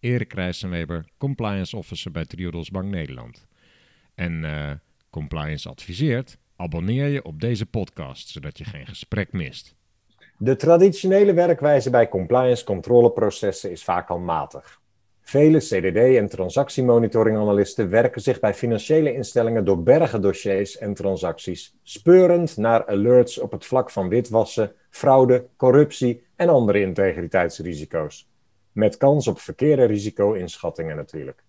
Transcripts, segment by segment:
Erik Rijssenweber, compliance officer bij Triodos Bank Nederland. En uh, compliance adviseert, abonneer je op deze podcast, zodat je geen gesprek mist. De traditionele werkwijze bij compliance controleprocessen is vaak al matig. Vele CDD- en transactiemonitoringanalisten werken zich bij financiële instellingen door bergen dossiers en transacties, speurend naar alerts op het vlak van witwassen, fraude, corruptie en andere integriteitsrisico's. Met kans op verkeerde risico-inschattingen natuurlijk.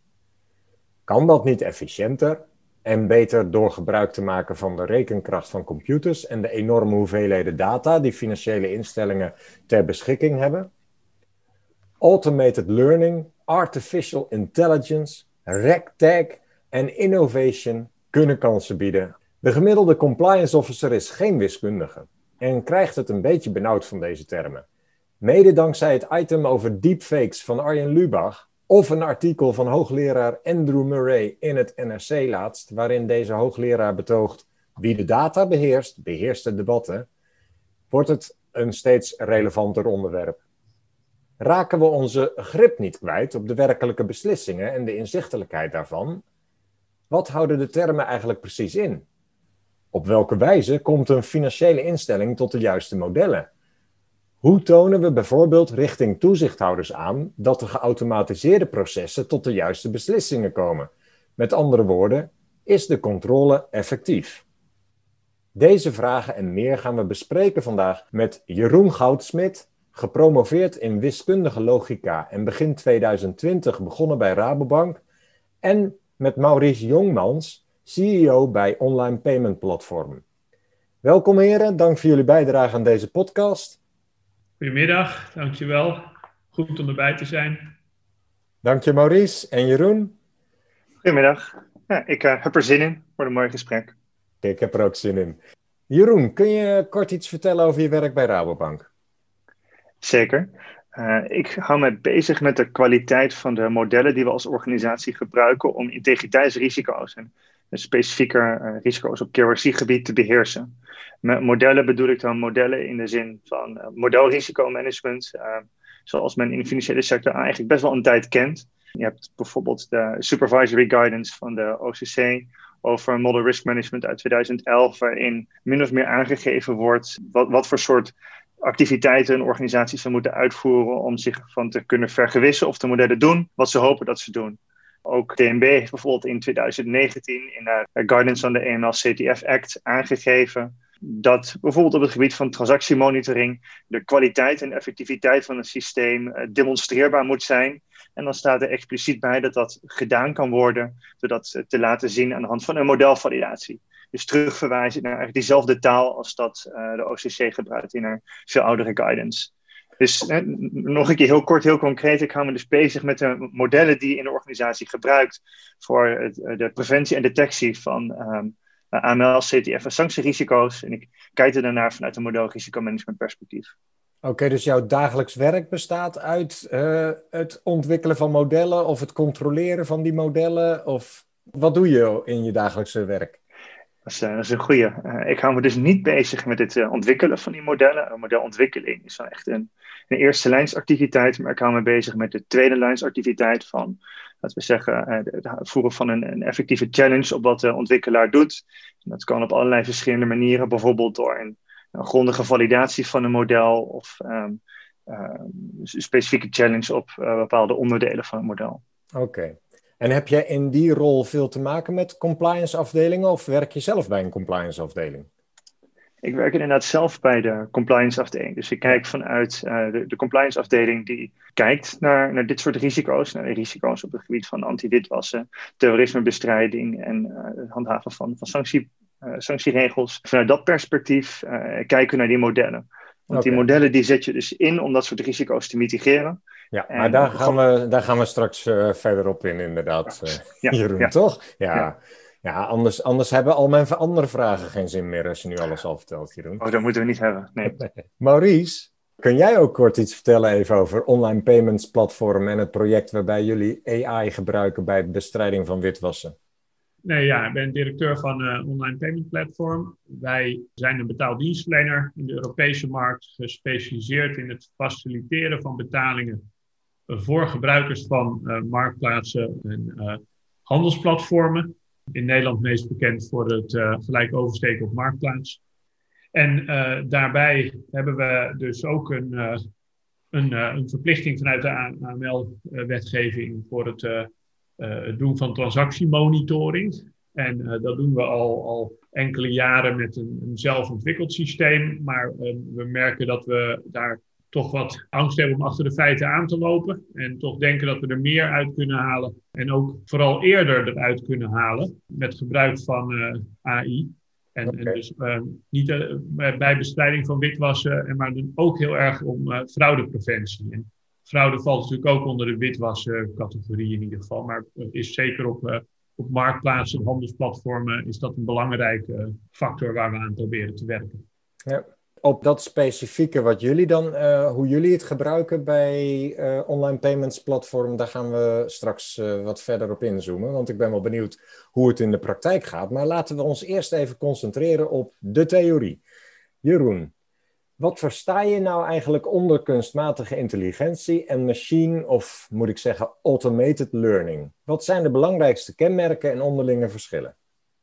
Kan dat niet efficiënter en beter door gebruik te maken van de rekenkracht van computers en de enorme hoeveelheden data die financiële instellingen ter beschikking hebben? Automated learning, artificial intelligence, RegTag en innovation kunnen kansen bieden. De gemiddelde compliance officer is geen wiskundige en krijgt het een beetje benauwd van deze termen. Mede dankzij het item over deepfakes van Arjen Lubach of een artikel van hoogleraar Andrew Murray in het NRC laatst, waarin deze hoogleraar betoogt wie de data beheerst, beheerst de debatten, wordt het een steeds relevanter onderwerp. Raken we onze grip niet kwijt op de werkelijke beslissingen en de inzichtelijkheid daarvan? Wat houden de termen eigenlijk precies in? Op welke wijze komt een financiële instelling tot de juiste modellen? Hoe tonen we bijvoorbeeld richting toezichthouders aan dat de geautomatiseerde processen tot de juiste beslissingen komen? Met andere woorden, is de controle effectief? Deze vragen en meer gaan we bespreken vandaag met Jeroen Goudsmit, gepromoveerd in wiskundige logica en begin 2020 begonnen bij Rabobank, en met Maurice Jongmans, CEO bij Online Payment Platform. Welkom heren, dank voor jullie bijdrage aan deze podcast. Goedemiddag, dankjewel. Goed om erbij te zijn. Dank je Maurice en Jeroen. Goedemiddag. Ja, ik uh, heb er zin in voor een mooi gesprek. Ik heb er ook zin in. Jeroen, kun je kort iets vertellen over je werk bij Rabobank? Zeker. Uh, ik hou me bezig met de kwaliteit van de modellen die we als organisatie gebruiken om integriteitsrisico's en specifieker uh, risico's op KYC-gebied te beheersen. Met modellen bedoel ik dan modellen in de zin van uh, modelrisicomanagement, uh, zoals men in de financiële sector eigenlijk best wel een tijd kent. Je hebt bijvoorbeeld de supervisory guidance van de OCC over model risk management uit 2011, waarin min of meer aangegeven wordt wat, wat voor soort activiteiten een organisatie zou moeten uitvoeren om zich van te kunnen vergewissen of de modellen doen wat ze hopen dat ze doen. Ook DNB heeft bijvoorbeeld in 2019 in de guidance van de AML-CTF Act aangegeven dat bijvoorbeeld op het gebied van transactiemonitoring de kwaliteit en effectiviteit van het systeem uh, demonstreerbaar moet zijn. En dan staat er expliciet bij dat dat gedaan kan worden door dat te laten zien aan de hand van een modelvalidatie. Dus terugverwijzen naar eigenlijk diezelfde taal als dat uh, de OCC gebruikt in haar veel oudere guidance. Dus eh, nog een keer heel kort, heel concreet. Ik hou me dus bezig met de modellen die je in de organisatie gebruikt voor de preventie en detectie van um, AML, CTF en sanctierisico's. En ik kijk er daarnaar vanuit een model risicomanagement perspectief. Oké, dus jouw dagelijks werk bestaat uit uh, het ontwikkelen van modellen of het controleren van die modellen? Of wat doe je in je dagelijkse werk? Dat is, dat is een goede. Uh, ik hou me dus niet bezig met het ontwikkelen van die modellen. Een modelontwikkeling is dan echt een, een eerste lijnsactiviteit, maar ik hou me bezig met de tweede lijnsactiviteit van laten we zeggen, het voeren van een, een, effectieve challenge op wat de ontwikkelaar doet. Dat kan op allerlei verschillende manieren, bijvoorbeeld door een, grondige validatie van een model of um, specifieke challenge op uh, bepaalde onderdelen van het model. Oké. En heb jij in die rol veel te maken met compliance afdelingen of werk je zelf bij een compliance afdeling? Ik werk inderdaad zelf bij de compliance afdeling. Dus ik kijk vanuit uh, de, de, compliance afdeling die kijkt naar, naar dit soort risico's. Naar de risico's op het gebied van anti-witwassen, terrorismebestrijding en uh, het handhaven van, van sanctie, uh, sanctieregels. Vanuit dat perspectief kijken we naar die modellen. Want okay. die modellen die zet je dus in om dat soort risico's te mitigeren. Ja, maar daar, gaan we, daar gaan we straks verder op in, inderdaad, Jeroen, toch? Ja. ja. Anders, anders hebben al mijn andere vragen geen zin meer als je nu alles al vertelt, Jeroen. Oh, dat moeten we niet hebben, nee. Maurice, kun jij ook kort iets vertellen even over online payments platform en het project waarbij jullie AI gebruiken bij bestrijding van witwassen? Nee, ja, ik ben directeur van uh, Online Payment Platform. Wij zijn een betaaldienstverlener in de Europese markt, gespecialiseerd in het faciliteren van betalingen voor gebruikers van uh, marktplaatsen en uh, handelsplatformen. In Nederland meest bekend voor het gelijk oversteken op marktplaats. En daarbij hebben we dus ook een, een, een verplichting vanuit de AML-wetgeving voor het eh, doen van transactiemonitoring. En eh, dat doen we al, al enkele jaren met een, een zelfontwikkeld systeem. Maar eh, we merken dat we daar toch wat angst hebben om achter de feiten aan te lopen. En toch denken dat we er meer uit kunnen halen. En ook vooral eerder eruit kunnen halen met gebruik van AI. En, en dus niet bij bestrijding van witwassen, maar ook heel erg om fraudepreventie. En fraude valt natuurlijk ook onder de witwascategorie in ieder geval. Maar is zeker op, op marktplaatsen en handelsplatformen is dat een belangrijke factor waar we aan proberen te werken. Ja. Op dat specifieke wat jullie dan, uh, hoe jullie het gebruiken bij uh, online payments platform, daar gaan we straks wat verder op inzoomen. Want ik ben wel benieuwd hoe het in de praktijk gaat. Maar laten we ons eerst even concentreren op de theorie. Jeroen, wat versta je nou eigenlijk onder kunstmatige intelligentie en machine, of moet ik zeggen, automated learning? Wat zijn de belangrijkste kenmerken en onderlinge verschillen?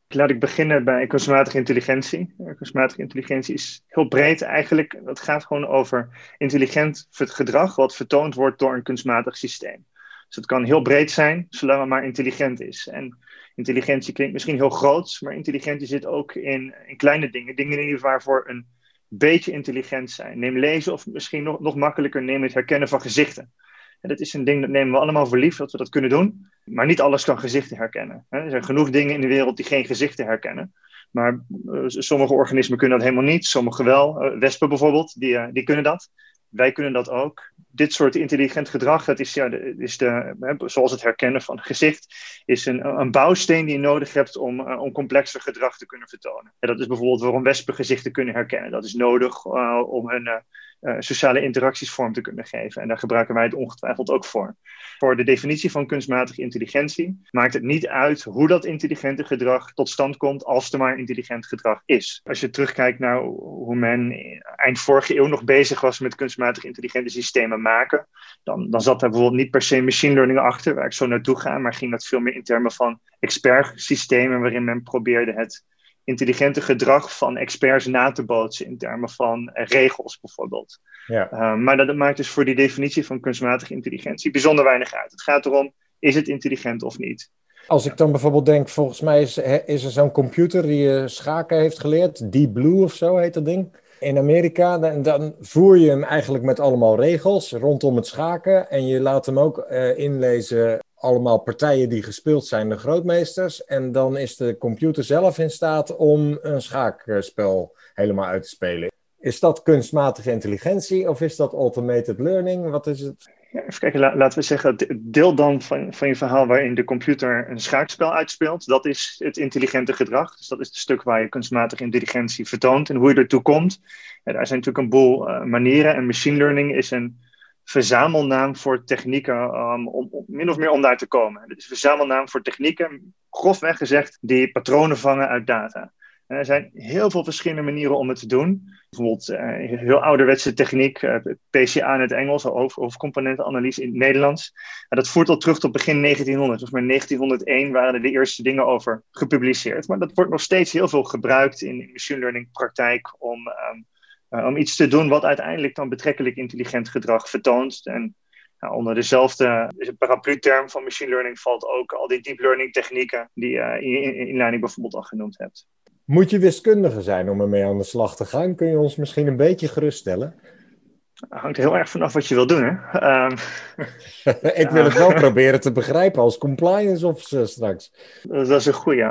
Laat ik beginnen bij kunstmatige intelligentie. Kunstmatige intelligentie is heel breed eigenlijk. Het gaat gewoon over intelligent gedrag wat vertoond wordt door een kunstmatig systeem. Dus het kan heel breed zijn, zolang het maar intelligent is. En intelligentie klinkt misschien heel groot, maar intelligentie zit ook in, in kleine dingen. Dingen waarvoor een beetje intelligent zijn. Neem lezen of misschien nog, nog makkelijker neem het herkennen van gezichten. En dat is een ding dat nemen we allemaal voor lief dat we dat kunnen doen. Maar niet alles kan gezichten herkennen. Er zijn genoeg dingen in de wereld die geen gezichten herkennen. Maar uh, sommige organismen kunnen dat helemaal niet, sommige wel. Uh, wespen bijvoorbeeld, die, uh, die kunnen dat. Wij kunnen dat ook. Dit soort intelligent gedrag, dat is, ja, is de, zoals het herkennen van gezicht, is een, een bouwsteen die je nodig hebt om, om complexer gedrag te kunnen vertonen. En dat is bijvoorbeeld waarom wespen gezichten kunnen herkennen. Dat is nodig om hun uh, sociale interacties vorm te kunnen geven. En daar gebruiken wij het ongetwijfeld ook voor. Voor de definitie van kunstmatige intelligentie maakt het niet uit hoe dat intelligente gedrag tot stand komt, als er maar intelligent gedrag is. Als je terugkijkt naar hoe men eind vorige eeuw nog bezig was met kunstmatige intelligente systemen maken, dan, dan zat daar bijvoorbeeld niet per se machine learning achter, waar ik zo naartoe ga, maar ging dat veel meer in termen van expertsystemen, waarin men probeerde het intelligente gedrag van experts na te bootsen in termen van uh, regels bijvoorbeeld. Ja. Uh, maar dat, maakt dus voor die definitie van kunstmatige intelligentie bijzonder weinig uit. Het gaat erom, is het intelligent of niet? Als ik dan bijvoorbeeld denk, volgens mij is, is er zo'n computer die uh, schaken heeft geleerd, Deep Blue of zo heet dat ding. In Amerika, dan, dan voer je hem eigenlijk met allemaal regels rondom het schaken. En je laat hem ook inlezen allemaal partijen die gespeeld zijn, de grootmeesters. En dan is de computer zelf in staat om een schaakspel helemaal uit te spelen. Is dat kunstmatige intelligentie of is dat automated learning? Wat is het? Ja, even kijken, laten we zeggen, deel dan van, van je verhaal waarin de computer een schaakspel uitspeelt. Dat is het intelligente gedrag. Dus dat is het stuk waar je kunstmatige intelligentie vertoont en hoe je ertoe komt. Ja, daar zijn natuurlijk een boel uh, manieren en machine learning is een verzamelnaam voor technieken um, om, min of meer om daar te komen. Het is een verzamelnaam voor technieken, grofweg gezegd, die patronen vangen uit data. Er zijn heel veel verschillende manieren om het te doen. Bijvoorbeeld uh, heel ouderwetse techniek, uh, PCA in het Engels, hoofdcomponentenanalyse in het Nederlands. En dat voert al terug tot begin 1900. Dus maar 1901 waren er de eerste dingen over gepubliceerd. Maar dat wordt nog steeds heel veel gebruikt in machine learning praktijk om uh, om iets te doen wat uiteindelijk dan betrekkelijk intelligent gedrag vertoont. En nou, onder dezelfde paraplu-term van machine learning valt ook al die deep learning technieken die je uh, in, in inleiding bijvoorbeeld al genoemd hebt. Moet je wiskundige zijn om ermee aan de slag te gaan? Kun je ons misschien een beetje geruststellen? Hangt heel erg vanaf wat je wil doen, hè? Ehm, ik wil het wel proberen te begrijpen als compliance officer straks. Dat is een goede.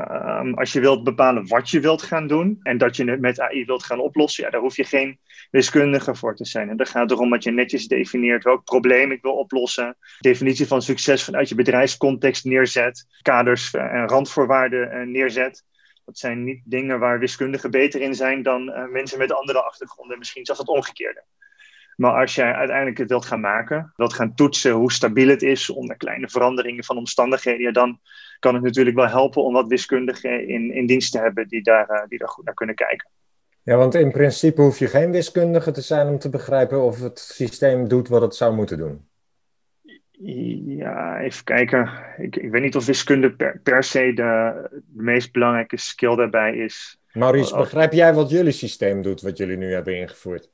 Um, als je wilt bepalen wat je wilt gaan doen en dat je het met AI wilt gaan oplossen, ja, daar hoef je geen wiskundige voor te zijn. En dan gaat het erom dat je netjes definieert welk probleem ik wil oplossen, definitie van succes vanuit je bedrijfscontext neerzet, kaders en randvoorwaarden eh, neerzet. Dat zijn niet dingen waar wiskundigen beter in zijn dan uh, mensen met andere achtergronden, misschien zelfs het omgekeerde. Maar als jij uiteindelijk het wilt gaan maken, wilt gaan toetsen hoe stabiel het is onder kleine veranderingen van omstandigheden, ja, dan kan het natuurlijk wel helpen om wat wiskundigen in, in dienst te hebben die daar, uh, die daar goed naar kunnen kijken. Ja, want in principe hoef je geen wiskundige te zijn om te begrijpen of het systeem doet wat het zou moeten doen. Ja, even kijken. Ik, ik weet niet of wiskunde per, per se de, de, meest belangrijke skill daarbij is. Maurice, begrijp jij wat jullie systeem doet, wat jullie nu hebben ingevoerd?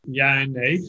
Ja en nee.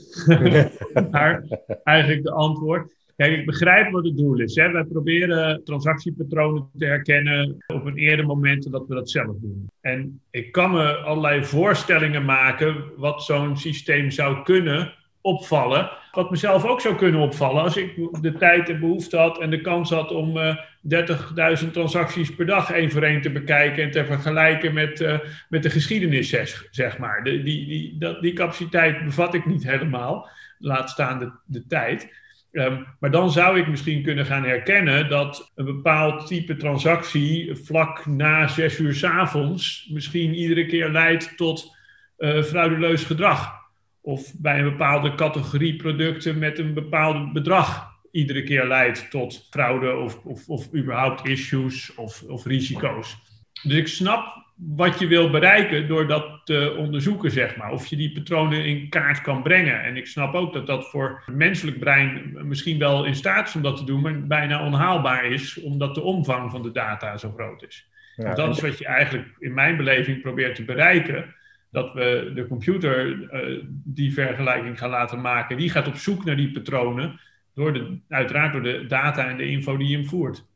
maar eigenlijk de antwoord. Kijk, ik begrijp wat het doel is. Hè. Wij proberen transactiepatronen te herkennen op een eerder moment dat we dat zelf doen. En ik kan me allerlei voorstellingen maken wat zo'n systeem zou kunnen opvallen. Wat mezelf ook zou kunnen opvallen als ik de tijd en behoefte had en de kans had om uh, eh, 30.000 transacties per dag één voor één te bekijken en te vergelijken met, uh, met de geschiedenis, zeg, maar. De, die, die, dat, die capaciteit bevat ik niet helemaal, laat staan de, de tijd. Um, maar dan zou ik misschien kunnen gaan herkennen dat een bepaald type transactie vlak na zes uur s avonds misschien iedere keer leidt tot uh, frauduleus gedrag of bij een bepaalde categorie producten met een bepaald bedrag iedere keer leidt tot fraude of, of, of überhaupt issues of, of risico's. Dus ik snap wat je wil bereiken door dat te onderzoeken, zeg maar. Of je die patronen in kaart kan brengen. En ik snap ook dat dat voor het menselijk brein misschien wel in staat is om dat te doen, maar bijna onhaalbaar is, omdat de omvang van de data zo groot is. Ja, dat is wat je eigenlijk in mijn beleving probeert te bereiken dat we de computer uh, die vergelijking gaan laten maken. Die gaat op zoek naar die patronen, door de, uiteraard door de data en de info die je hem voert.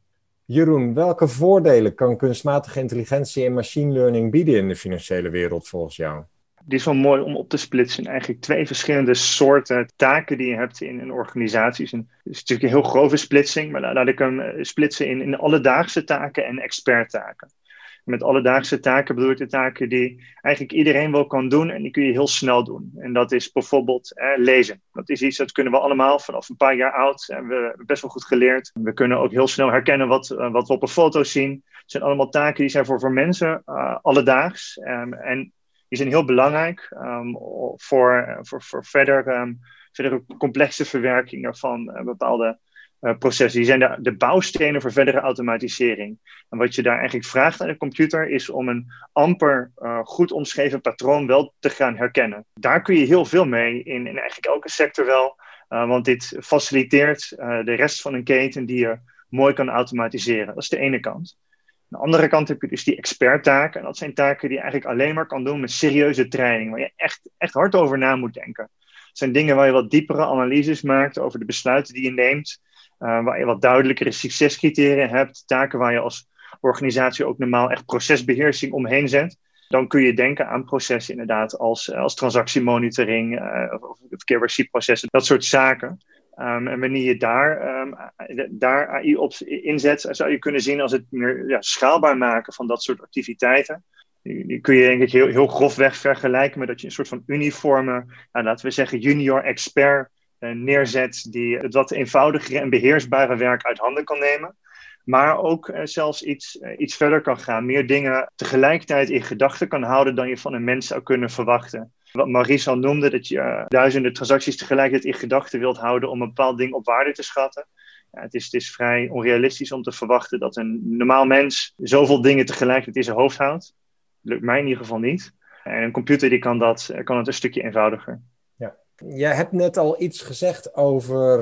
Jeroen, welke voordelen kan kunstmatige intelligentie en machine learning bieden in de financiële wereld volgens jou? Die is wel mooi om op te splitsen in eigenlijk twee verschillende soorten taken die je hebt in, in organisaties. En het is natuurlijk een heel grove splitsing, maar laat ik hem eh, splitsen in, in alledaagse taken en experttaken. Met alledaagse taken bedoel ik de taken die eigenlijk iedereen wel kan doen en die kun je heel snel doen. En dat is bijvoorbeeld eh, lezen. Dat is iets dat kunnen we allemaal vanaf een paar jaar oud. En we hebben best wel goed geleerd. We kunnen ook heel snel herkennen wat, uh, wat we op een foto zien. Het zijn allemaal taken die zijn voor, voor mensen uh, alledaags. Um, en die zijn heel belangrijk um, voor, voor, voor verder, um, verdere complexe verwerking van bepaalde processen. Die zijn de, bouwstenen voor verdere automatisering. En wat je daar eigenlijk vraagt aan de computer is om een amper uh, goed omschreven patroon wel te gaan herkennen. Daar kun je heel veel mee in, in eigenlijk elke sector wel. Uh, want dit faciliteert de rest van een keten die je mooi kan automatiseren. Dat is de ene kant. Aan de andere kant heb je dus die experttaken. En dat zijn taken die je eigenlijk alleen maar kan doen met serieuze training. Waar je echt, echt hard over na moet denken. Het zijn dingen waar je wat diepere analyses maakt over de besluiten die je neemt. Uh, waar je wat duidelijkere succescriteria hebt, taken waar je als organisatie ook normaal echt procesbeheersing omheen zet. Dan kun je denken aan processen inderdaad als, als transactiemonitoring uh, of KYC-processen, dat soort zaken. Um, en wanneer je daar, um, daar AI op inzet, zou je kunnen zien als het meer ja, schaalbaar maken van dat soort activiteiten. Die, kun je denk ik heel, heel grofweg vergelijken met dat je een soort van uniforme, nou, laten we zeggen junior expert eh, neerzet die het wat eenvoudigere en beheersbare werk uit handen kan nemen. Maar ook uh, zelfs iets, uh, iets verder kan gaan. Meer dingen tegelijkertijd in gedachten kan houden dan je van een mens zou kunnen verwachten. Wat Maurice al noemde, dat je duizenden transacties tegelijkertijd in gedachten wilt houden om een bepaald ding op waarde te schatten. Ja, het, is, het is vrij onrealistisch om te verwachten dat een normaal mens zoveel dingen tegelijkertijd in zijn hoofd houdt. Lukt mij in ieder geval niet. En een computer die kan, dat, kan het een stukje eenvoudiger. Jij hebt net al iets gezegd over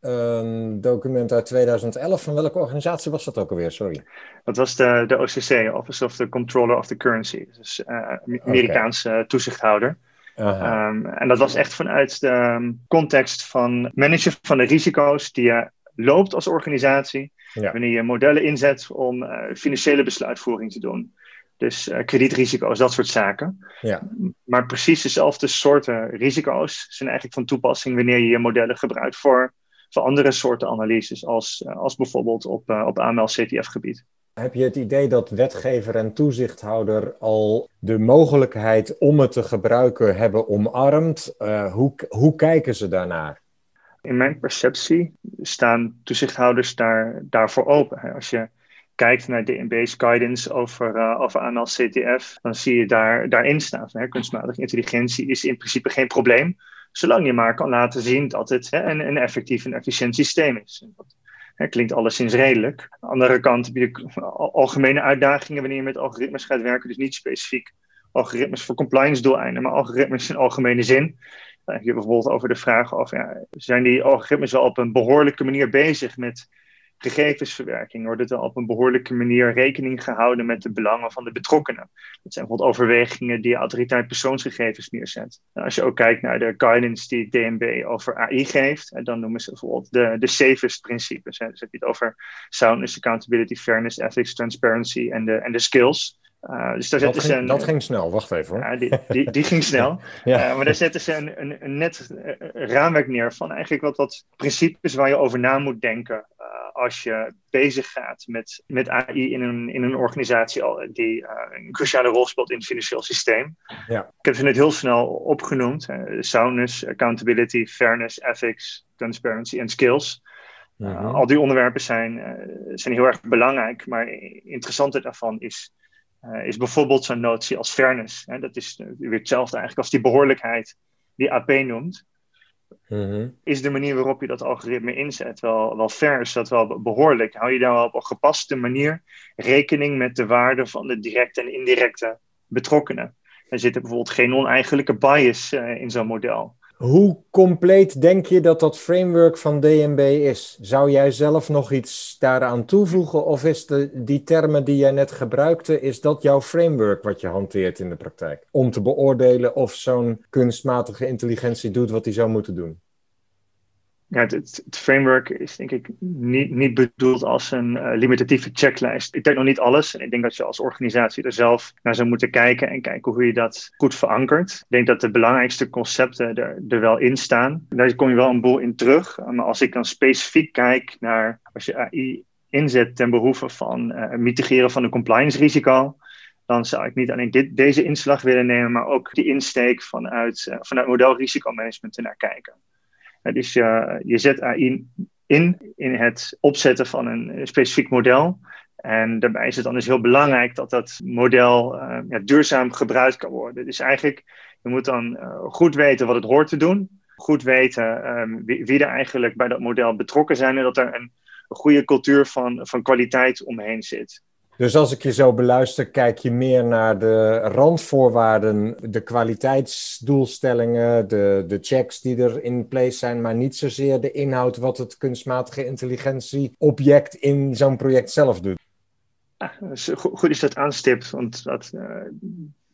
een document uit 2011. Van welke organisatie was dat ook alweer? Sorry. Dat was de, de OCC, Office of the Controller of the Currency. Dus uh, Amerikaanse okay. toezichthouder. Um, en dat was echt vanuit de ehm, context van managen van de risico's die je loopt als organisatie. Ja. Wanneer je modellen inzet om uh, financiële besluitvoering te doen. Dus uh, kredietrisico's, dat soort zaken. Ja. Maar precies dezelfde soorten risico's zijn eigenlijk van toepassing wanneer je je modellen gebruikt voor, voor andere soorten analyses, als, uh, als bijvoorbeeld op, uh, op AML-CTF-gebied. Heb je het idee dat wetgever en toezichthouder al de mogelijkheid om het te gebruiken hebben omarmd? hoe, hoe kijken ze daarnaar? In mijn perceptie staan toezichthouders daar, daarvoor open. Als je kijkt naar DNB's guidance over, uh, over AML-CTF, dan zie je daar, daarin staan. Hè, kunstmatige intelligentie is in principe geen probleem, zolang je maar kan laten zien dat het hè, een, effectief en efficiënt systeem is. Dat hè, klinkt alleszins redelijk. Aan de andere kant heb je algemene uitdagingen wanneer je met algoritmes gaat werken, dus niet specifiek algoritmes voor compliance doeleinden, maar algoritmes in algemene zin. Dan heb je bijvoorbeeld over de vraag of ja, zijn die algoritmes wel op een behoorlijke manier bezig met gegevensverwerking? Wordt het op een behoorlijke manier rekening gehouden met de belangen van de betrokkenen? Dat zijn bijvoorbeeld overwegingen die de autoriteit persoonsgegevens neerzet. als je ook kijkt naar de guidance die DNB over AI geeft, dan noemen ze bijvoorbeeld de, de SAFEST-principes. Dus heb je het over soundness, accountability, fairness, ethics, transparency en de, en de skills. Uh, dus daar dat, ging, een, dat ging snel, wacht even hoor. Ja, die, die, die ging snel. ja. uh, maar daar zetten ze een, een, een net uh, raamwerk neer van eigenlijk wat, wat principes waar je over na moet denken als je bezig gaat met, met AI in een, in een organisatie die een cruciale rol speelt in het financieel systeem. Ja. Ik heb ze net heel snel opgenoemd. soundness, accountability, fairness, ethics, transparency en skills. Mm-hmm. al die onderwerpen zijn, zijn heel erg belangrijk, maar interessante daarvan is is bijvoorbeeld zo'n notie als fairness. Hè? Dat is weer hetzelfde eigenlijk als die behoorlijkheid die AP noemt. Mm-hmm. Is de manier waarop je dat algoritme inzet wel, wel fair? Is dat wel behoorlijk? Hou je daar wel op een gepaste manier rekening met de waarde van de directe en indirecte betrokkenen? Er zit bijvoorbeeld geen oneigenlijke bias uh, in zo'n model. Hoe compleet denk je dat dat framework van DNB is? Zou jij zelf nog iets daaraan toevoegen? Of is de, die termen die jij net gebruikte, is dat jouw framework wat je hanteert in de praktijk? Om te beoordelen of zo'n kunstmatige intelligentie doet wat hij zou moeten doen? Ja, het, framework is denk ik niet, niet bedoeld als een uh, limitatieve checklist. Ik denk nog niet alles. En ik denk dat je als organisatie er zelf naar zou moeten kijken en kijken hoe je dat goed verankert. Ik denk dat de belangrijkste concepten er, er wel in staan. Daar kom je wel een boel in terug. Maar als ik dan specifiek kijk naar als je AI inzet ten behoeve van uh, mitigeren van een compliance risico, dan zou ik niet alleen dit, deze inslag willen nemen, maar ook die insteek vanuit, uh, vanuit modelrisicomanagement ernaar kijken. Dus je, je zet AI in in het opzetten van een specifiek model. En daarbij is het dan dus heel belangrijk dat dat model uh, ja, duurzaam gebruikt kan worden. Dus eigenlijk, je moet dan uh, goed weten wat het hoort te doen. Goed weten um, wie, wie, er eigenlijk bij dat model betrokken zijn. En dat er een, een goede cultuur van, van kwaliteit omheen zit. Dus als ik je zo beluister, kijk je meer naar de randvoorwaarden, de kwaliteitsdoelstellingen, de, de checks die er in place zijn, maar niet zozeer de inhoud wat het kunstmatige intelligentie object in zo'n project zelf doet. Ah, goed is dat aanstipt, want dat, uh,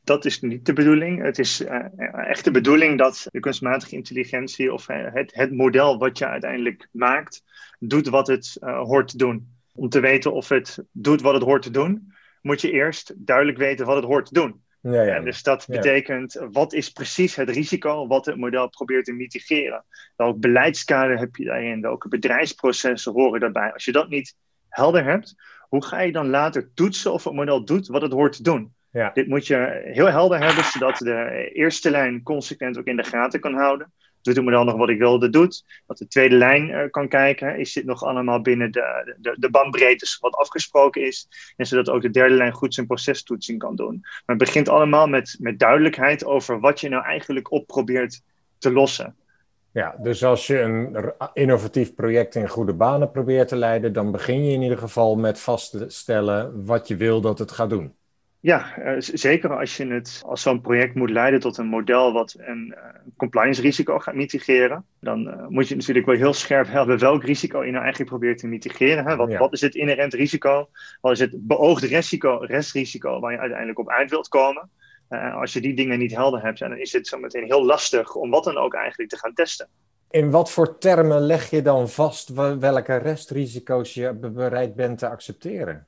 dat is niet de bedoeling. Het is uh, echt de bedoeling dat de kunstmatige intelligentie of het, het model wat je uiteindelijk maakt, doet wat het hoort te doen om te weten of het doet wat het hoort te doen, moet je eerst duidelijk weten wat het hoort te doen. Ja, ja. En dus dat betekent, wat is precies het risico wat het model probeert te mitigeren? Welk beleidskader heb je daarin? Welke bedrijfsprocessen horen daarbij? Als je dat niet helder hebt, hoe ga je dan later toetsen of het model doet wat het hoort te doen? Ja. Dit moet je heel helder hebben, zodat de eerste lijn consequent ook in de gaten kan houden doet het model nog wat ik wilde doet. Dat de tweede lijn uh, kan kijken, is dit nog allemaal binnen de, de, de bandbreedtes wat afgesproken is. En zodat ook de derde lijn goed zijn procestoetsing kan doen. Maar het begint allemaal met, met duidelijkheid over wat je nou eigenlijk op probeert te lossen. Ja, dus als je een innovatief project in goede banen probeert te leiden, dan begin je in ieder geval met vaststellen wat je wil dat het gaat doen. Ja, uh, zeker als je het als zo'n project moet leiden tot een model wat een uh, compliance risico gaat mitigeren, dan uh, moet je natuurlijk wel heel scherp hebben welk risico je nou eigenlijk probeert te mitigeren. Hè? Wat, ja. wat is het inherent risico? Wat is het beoogde risico, restrisico waar je uiteindelijk op uit wilt komen? als je die dingen niet helder hebt, dan is het zo meteen heel lastig om wat dan ook eigenlijk te gaan testen. In wat voor termen leg je dan vast welke restrisico's je bereid bent te accepteren?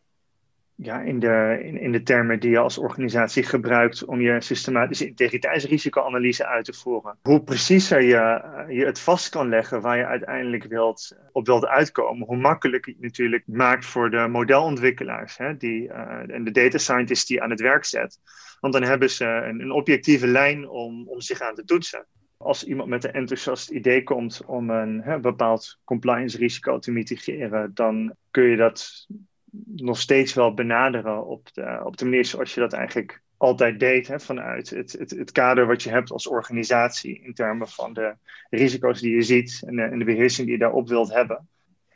Ja, in, de, in, de termen die je als organisatie gebruikt om je systematische integriteitsrisicoanalyse uit te voeren. Hoe preciezer je, eh, je het vast kan leggen waar je uiteindelijk wilt, op wilt uitkomen, hoe makkelijker je het natuurlijk maakt voor de modelontwikkelaars hè, die, uh, en de data scientists die aan het werk zet. Want dan hebben ze een, een objectieve lijn om, om zich aan te toetsen als iemand met een enthousiast idee komt om een bepaald compliance risico te mitigeren, dan kun je dat nog steeds wel benaderen op de, op de manier zoals je dat eigenlijk altijd deed. Hè, vanuit het, het, het kader wat je hebt als organisatie in termen van de risico's die je ziet en de, en de beheersing die je daarop wilt hebben.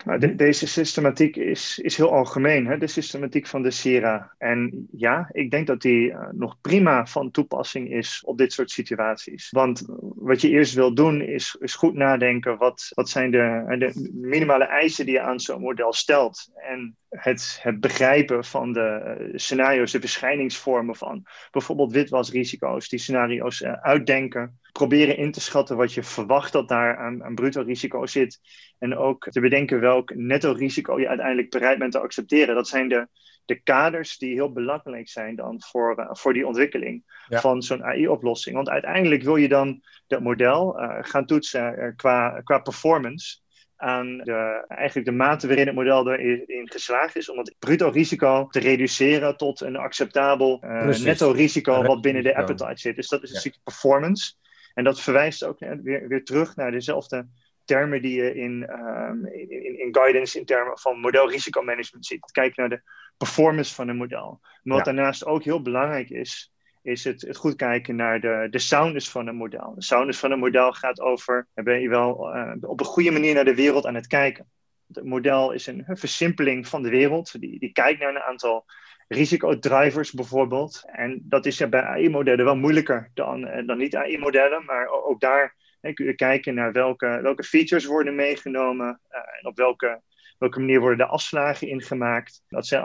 Nou, deze systematiek is, is heel algemeen, hè? de systematiek van de SIRA. En ja, ik denk dat die uh, nog prima van toepassing is op dit soort situaties. Want wat je eerst wil doen is, is goed nadenken wat, wat zijn de, de minimale eisen die je aan zo'n model stelt. En het, het begrijpen van de uh, scenario's, de verschijningsvormen van bijvoorbeeld witwasrisico's, die scenario's uh, uitdenken. Proberen in te schatten wat je verwacht dat daar aan, aan bruto risico zit. En ook te bedenken welk netto risico je uiteindelijk bereid bent te accepteren. Dat zijn de, de kaders die heel belangrijk zijn dan voor, uh, voor die ontwikkeling van zo'n AI-oplossing. Want uiteindelijk wil je dan dat model gaan toetsen qua, qua performance aan de, eigenlijk de mate waarin het model erin geslaagd is om het bruto risico te reduceren tot een acceptabel uh, netto risico wat binnen de appetite zit. Dus dat is een stukje performance. En dat verwijst ook weer, weer terug naar dezelfde termen die je in, um, in, in, guidance in termen van modelrisicomanagement ziet. Kijk naar de performance van een model. Maar wat daarnaast ook heel belangrijk is, is het, het goed kijken naar de, de soundness van een model. De soundness van een model gaat over, ben je wel uh, op een goede manier naar de wereld aan het kijken. Het model is een, versimpeling van de wereld, die, die kijkt naar een aantal risicodrivers bijvoorbeeld. En dat is ja bij AI-modellen wel moeilijker dan, eh, dan niet-AI-modellen, maar ook daar hè, kun je kijken naar welke, welke features worden meegenomen uh, en op welke welke manier worden de afslagen ingemaakt? Dat zijn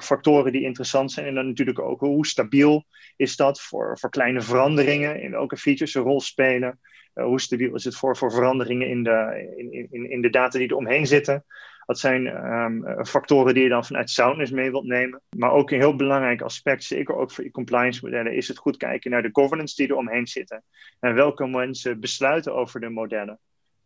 factoren die interessant zijn. En dan natuurlijk ook hoe stabiel is dat voor, voor kleine veranderingen? In welke features een rol spelen? Uh, hoe stabiel is het voor, voor veranderingen in de, in, in, in de data die er omheen zitten? Dat zijn um, factoren die je dan vanuit soundness mee wilt nemen. Maar ook een heel belangrijk aspect, zeker ook voor je compliance modellen, is het goed kijken naar de governance die er omheen zitten. En welke mensen besluiten over de modellen.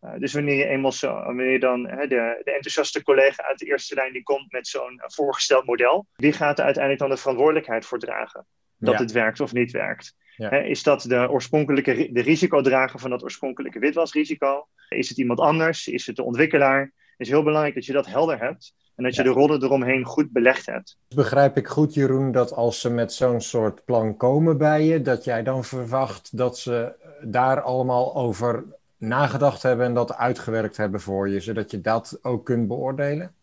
Uh, dus wanneer je eenmaal zo, wanneer dan hè, de, de, enthousiaste collega uit de eerste lijn die komt met zo'n uh, voorgesteld model, wie gaat er uiteindelijk dan de verantwoordelijkheid voor dragen? Dat het werkt of niet werkt. Ja. Hè, is dat de oorspronkelijke de risicodrager van dat oorspronkelijke witwasrisico? Is het iemand anders? Is het de ontwikkelaar? Het is heel belangrijk dat je dat helder hebt en dat je de rollen eromheen goed belegd hebt. Begrijp ik goed, Jeroen, dat als ze met zo'n soort plan komen bij je, dat jij dan verwacht dat ze daar allemaal over nagedacht hebben en dat uitgewerkt hebben voor je, zodat je dat ook kunt beoordelen?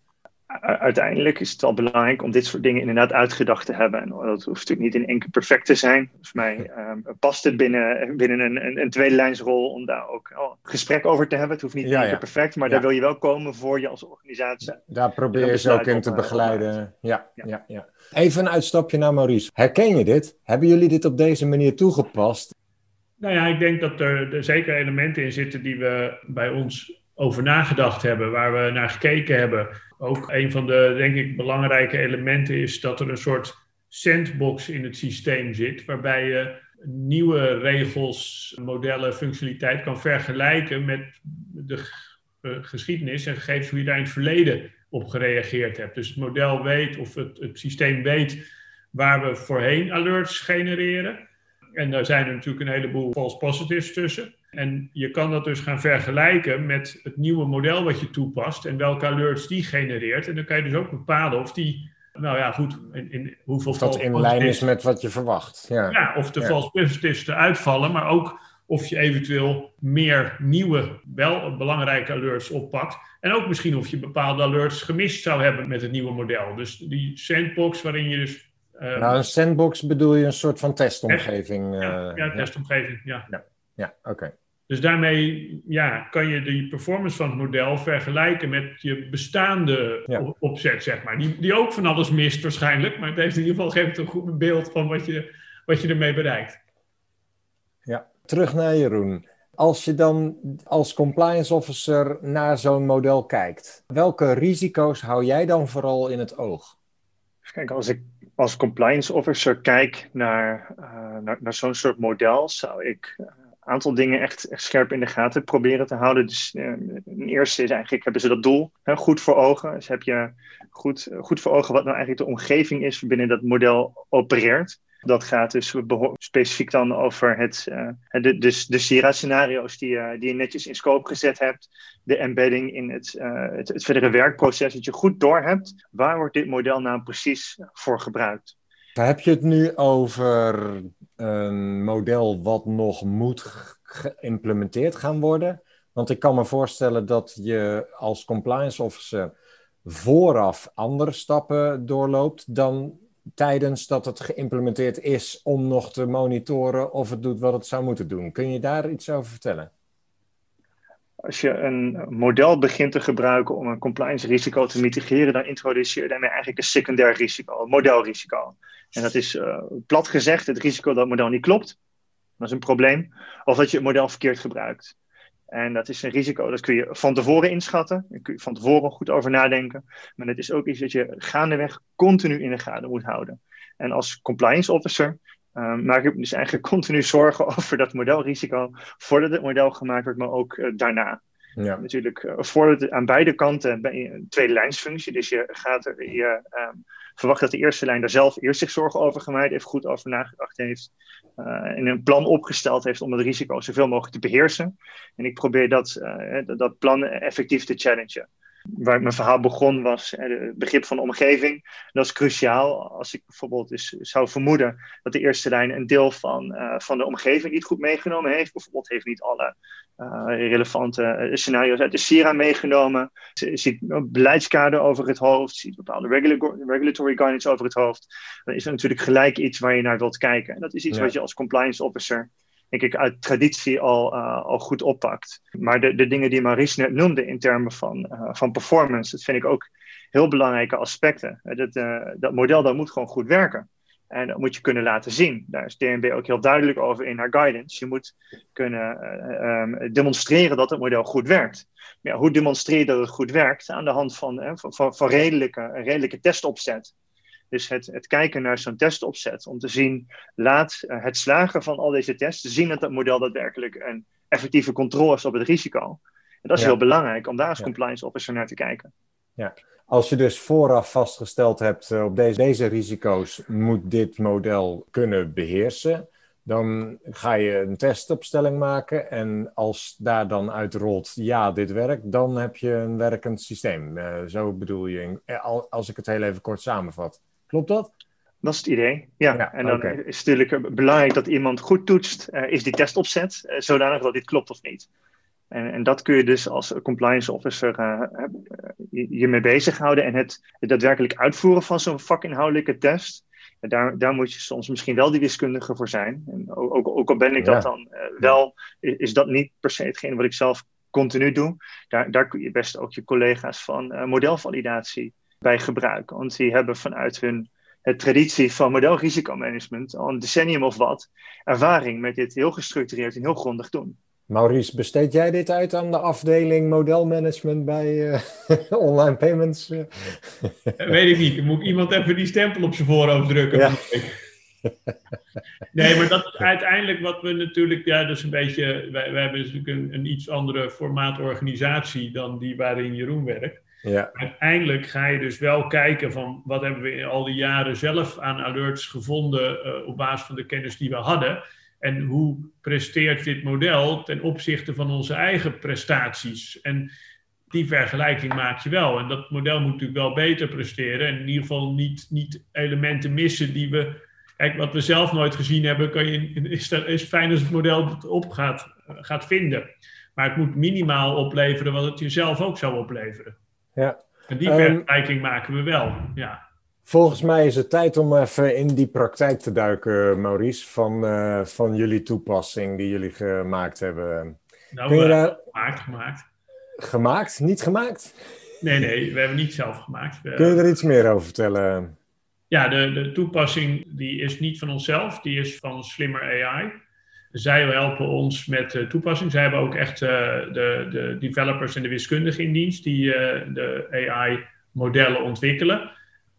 Uiteindelijk is het wel belangrijk om dit soort dingen inderdaad uitgedacht te hebben. En dat hoeft natuurlijk niet in één keer perfect te zijn. Voor mij um, past het binnen, binnen een, een, een tweede lijnsrol om daar ook oh, gesprek over te hebben. Het hoeft niet in één keer perfect, maar daar wil je wel komen voor je als organisatie. Daar probeer je ze ook in te begeleiden. Ja, ja. Ja, Even een uitstapje naar Maurice. Herken je dit? Hebben jullie dit op deze manier toegepast? Nou ja, ik denk dat er, er zeker elementen in zitten die we bij ons over nagedacht hebben, waar we naar gekeken hebben. Ook een van de, denk ik, belangrijke elementen is dat er een soort sandbox in het systeem zit, waarbij je nieuwe regels, modellen, functionaliteit kan vergelijken met de geschiedenis en gegevens hoe je daar in het verleden op gereageerd hebt. Dus het model weet of het, het systeem weet waar we voorheen alerts genereren. En daar zijn er natuurlijk een heleboel false positives tussen. En je kan dat dus gaan vergelijken met het nieuwe model wat je toepast en welke alerts die genereert. En dan kan je dus ook bepalen of die, nou ja, goed, in, in hoeveel of dat in lijn is met wat je verwacht. Ja, ja of de ja. false positives eruit vallen, maar ook of je eventueel meer nieuwe, wel belangrijke alerts oppakt. En ook misschien of je bepaalde alerts gemist zou hebben met het nieuwe model. Dus die sandbox waarin je dus Um, nou, een sandbox bedoel je een soort van testomgeving? Ja, uh, ja testomgeving, ja. Ja, ja oké. Dus daarmee ja, kan je de performance van het model vergelijken met je bestaande ja. opzet, zeg maar. Die, die ook van alles mist waarschijnlijk, maar het heeft in ieder geval geeft een goed beeld van wat je, wat je ermee bereikt. Ja, terug naar Jeroen. Als je dan als compliance officer naar zo'n model kijkt, welke risico's hou jij dan vooral in het oog? Kijk, als ik als compliance officer kijk naar, naar, naar zo'n soort model, zou ik aantal dingen echt, echt, scherp in de gaten proberen te houden. Dus een eerste is eigenlijk, hebben ze dat doel hè, goed voor ogen? Dus heb je goed, goed voor ogen wat nou eigenlijk de omgeving is binnen dat model opereert? Dat gaat dus specifiek dan over het, uh, de, dus de Sierra-scenario's die, uh, die je netjes in scope gezet hebt. De embedding in het, het, het verdere werkproces, dat je goed doorhebt. Waar wordt dit model nou precies voor gebruikt? Heb je het nu over een model wat nog moet geïmplementeerd gaan worden? Want ik kan me voorstellen dat je als compliance officer vooraf andere stappen doorloopt dan tijdens dat het geïmplementeerd is om nog te monitoren of het doet wat het zou moeten doen. Kun je daar iets over vertellen? Als je een model begint te gebruiken om een compliance risico te mitigeren, dan introduceer je daarmee eigenlijk een secundair risico, een modelrisico. En dat is uh, plat gezegd het risico dat het model niet klopt. Dat is een probleem. Of dat je het model verkeerd gebruikt. En dat is een risico, dat kun je van tevoren inschatten. Daar kun je van tevoren goed over nadenken. Maar het is ook iets dat je gaandeweg continu in de gaten moet houden. En als compliance officer uh, maak ik me dus eigenlijk continu zorgen over dat modelrisico. Voordat het model gemaakt wordt, maar ook uh, daarna. Ja. Natuurlijk, uh, voordat het aan beide kanten ben je een tweede lijnsfunctie. Dus je gaat er, je, um, verwacht dat de eerste lijn daar zelf eerst zich zorgen over gemaakt heeft, goed over nagedacht heeft. Uh, en een plan opgesteld heeft om het risico zoveel mogelijk te beheersen. En ik probeer dat, uh, dat plan effectief te challengen waar mijn verhaal begon was het begrip van de omgeving. Dat is cruciaal. Als ik bijvoorbeeld eens zou vermoeden dat de eerste lijn een deel van, uh, van de omgeving niet goed meegenomen heeft. Bijvoorbeeld heeft niet alle uh, relevante scenario's uit de SIRA meegenomen. Ze ziet een beleidskader over het hoofd. Ziet bepaalde regulatory guidance over het hoofd. Dan is er natuurlijk gelijk iets waar je naar wilt kijken. En dat is iets ja. wat je als compliance officer denk ik, uit traditie al, uh, al goed oppakt. Maar de, de dingen die Maurice net noemde in termen van, uh, van performance, dat vind ik ook heel belangrijke aspecten. Dat, uh, dat model dat moet gewoon goed werken. En dat moet je kunnen laten zien. Daar is DNB ook heel duidelijk over in haar guidance. Je moet kunnen um, demonstreren dat het model goed werkt. Ja, hoe demonstreer je dat het goed werkt? Aan de hand van, van, van, redelijke, redelijke testopzet. Dus het, het kijken naar zo'n testopzet om te zien, laat uh, het slagen van al deze tests zien dat het model daadwerkelijk een effectieve controle is op het risico. En dat is ja. heel belangrijk om daar als ja. compliance officer naar te kijken. Ja, als je dus vooraf vastgesteld hebt uh, op deze, deze risico's moet dit model kunnen beheersen, dan ga je een testopstelling maken en als daar dan uitrolt ja, dit werkt, dan heb je een werkend systeem. Uh, zo bedoel je, als ik het heel even kort samenvat. Klopt dat? Dat is het idee, ja. ja en dan okay. is het natuurlijk belangrijk dat iemand goed toetst, uh, is die testopzet, uh, zodanig dat dit klopt of niet. En, en, dat kun je dus als compliance officer uh, je, mee bezighouden. En het, het daadwerkelijk uitvoeren van zo'n vakinhoudelijke test, daar, daar moet je soms misschien wel die wiskundige voor zijn. En ook, ook, ook al ben ik ja. dat dan wel, is, is, dat niet per se hetgeen wat ik zelf continu doe. Daar, daar kun je best ook je collega's van modelvalidatie bij gebruiken. Want die hebben vanuit hun het traditie van modelrisicomanagement al een decennium of wat ervaring met dit heel gestructureerd en heel grondig doen. Maurice, besteed jij dit uit aan de afdeling modelmanagement bij uh, online payments? Weet ik niet. Moet iemand even die stempel op zijn voorhoofd drukken. Ja. nee, maar dat is uiteindelijk wat we natuurlijk, ja, dat is een beetje, wij, wij hebben natuurlijk een, een iets andere formaatorganisatie dan die waarin Jeroen werkt. Ja. Uiteindelijk ga je dus wel kijken van wat hebben we in al die jaren zelf aan alerts gevonden uh, op basis van de kennis die we hadden. En hoe presteert dit model ten opzichte van onze eigen prestaties? En die vergelijking maak je wel. En dat model moet natuurlijk wel beter presteren. En in ieder geval niet, niet elementen missen die we. Kijk, wat we zelf nooit gezien hebben, kan je, is, is fijn als het model het op gaat, gaat vinden. Maar het moet minimaal opleveren wat het jezelf ook zou opleveren. Ja. En die vergelijking um, maken we wel, ja. Volgens mij is het tijd om even in die praktijk te duiken, Maurice, van, uh, van jullie toepassing die jullie gemaakt hebben. Nou, je daar... gemaakt, gemaakt. Gemaakt? Niet gemaakt? Nee, nee, we hebben niet zelf gemaakt. Kun je er iets meer over vertellen? Ja, de, de toepassing die is niet van onszelf, die is van Slimmer AI. Zij helpen ons met de toepassing. Zij hebben ook echt uh, de, de developers en de wiskundigen in dienst die uh, de AI-modellen ontwikkelen.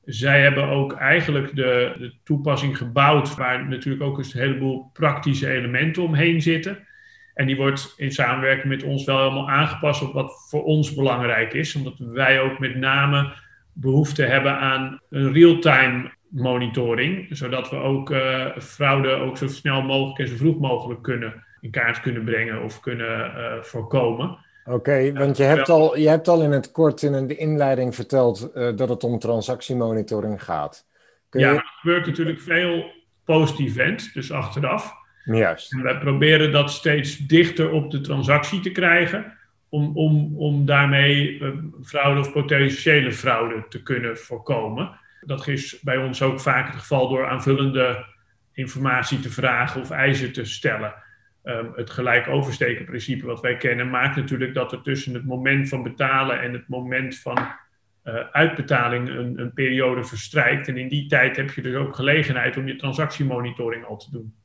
zij hebben ook eigenlijk de, de toepassing gebouwd, waar natuurlijk ook een heleboel praktische elementen omheen zitten. En die wordt in samenwerking met ons wel helemaal aangepast op wat voor ons belangrijk is, omdat wij ook met name behoefte hebben aan een real-time monitoring, zodat we ook uh, fraude ook zo snel mogelijk en zo vroeg mogelijk kunnen in kaart kunnen brengen of kunnen uh, voorkomen. Oké, want je hebt, al, je hebt al in het kort in de inleiding verteld uh, dat het om transactiemonitoring gaat. Kun ja, je... er gebeurt natuurlijk veel post-event, dus achteraf. Juist. En wij proberen dat steeds dichter op de transactie te krijgen, om, om, om daarmee fraude of potentiële fraude te kunnen voorkomen. Dat is bij ons ook vaak het geval door aanvullende informatie te vragen of eisen te stellen. Um, het gelijk oversteken principe wat wij kennen maakt natuurlijk dat er tussen het moment van betalen en het moment van uh, uitbetaling een, een, periode verstrijkt. En in die tijd heb je dus ook gelegenheid om je transactiemonitoring al te doen.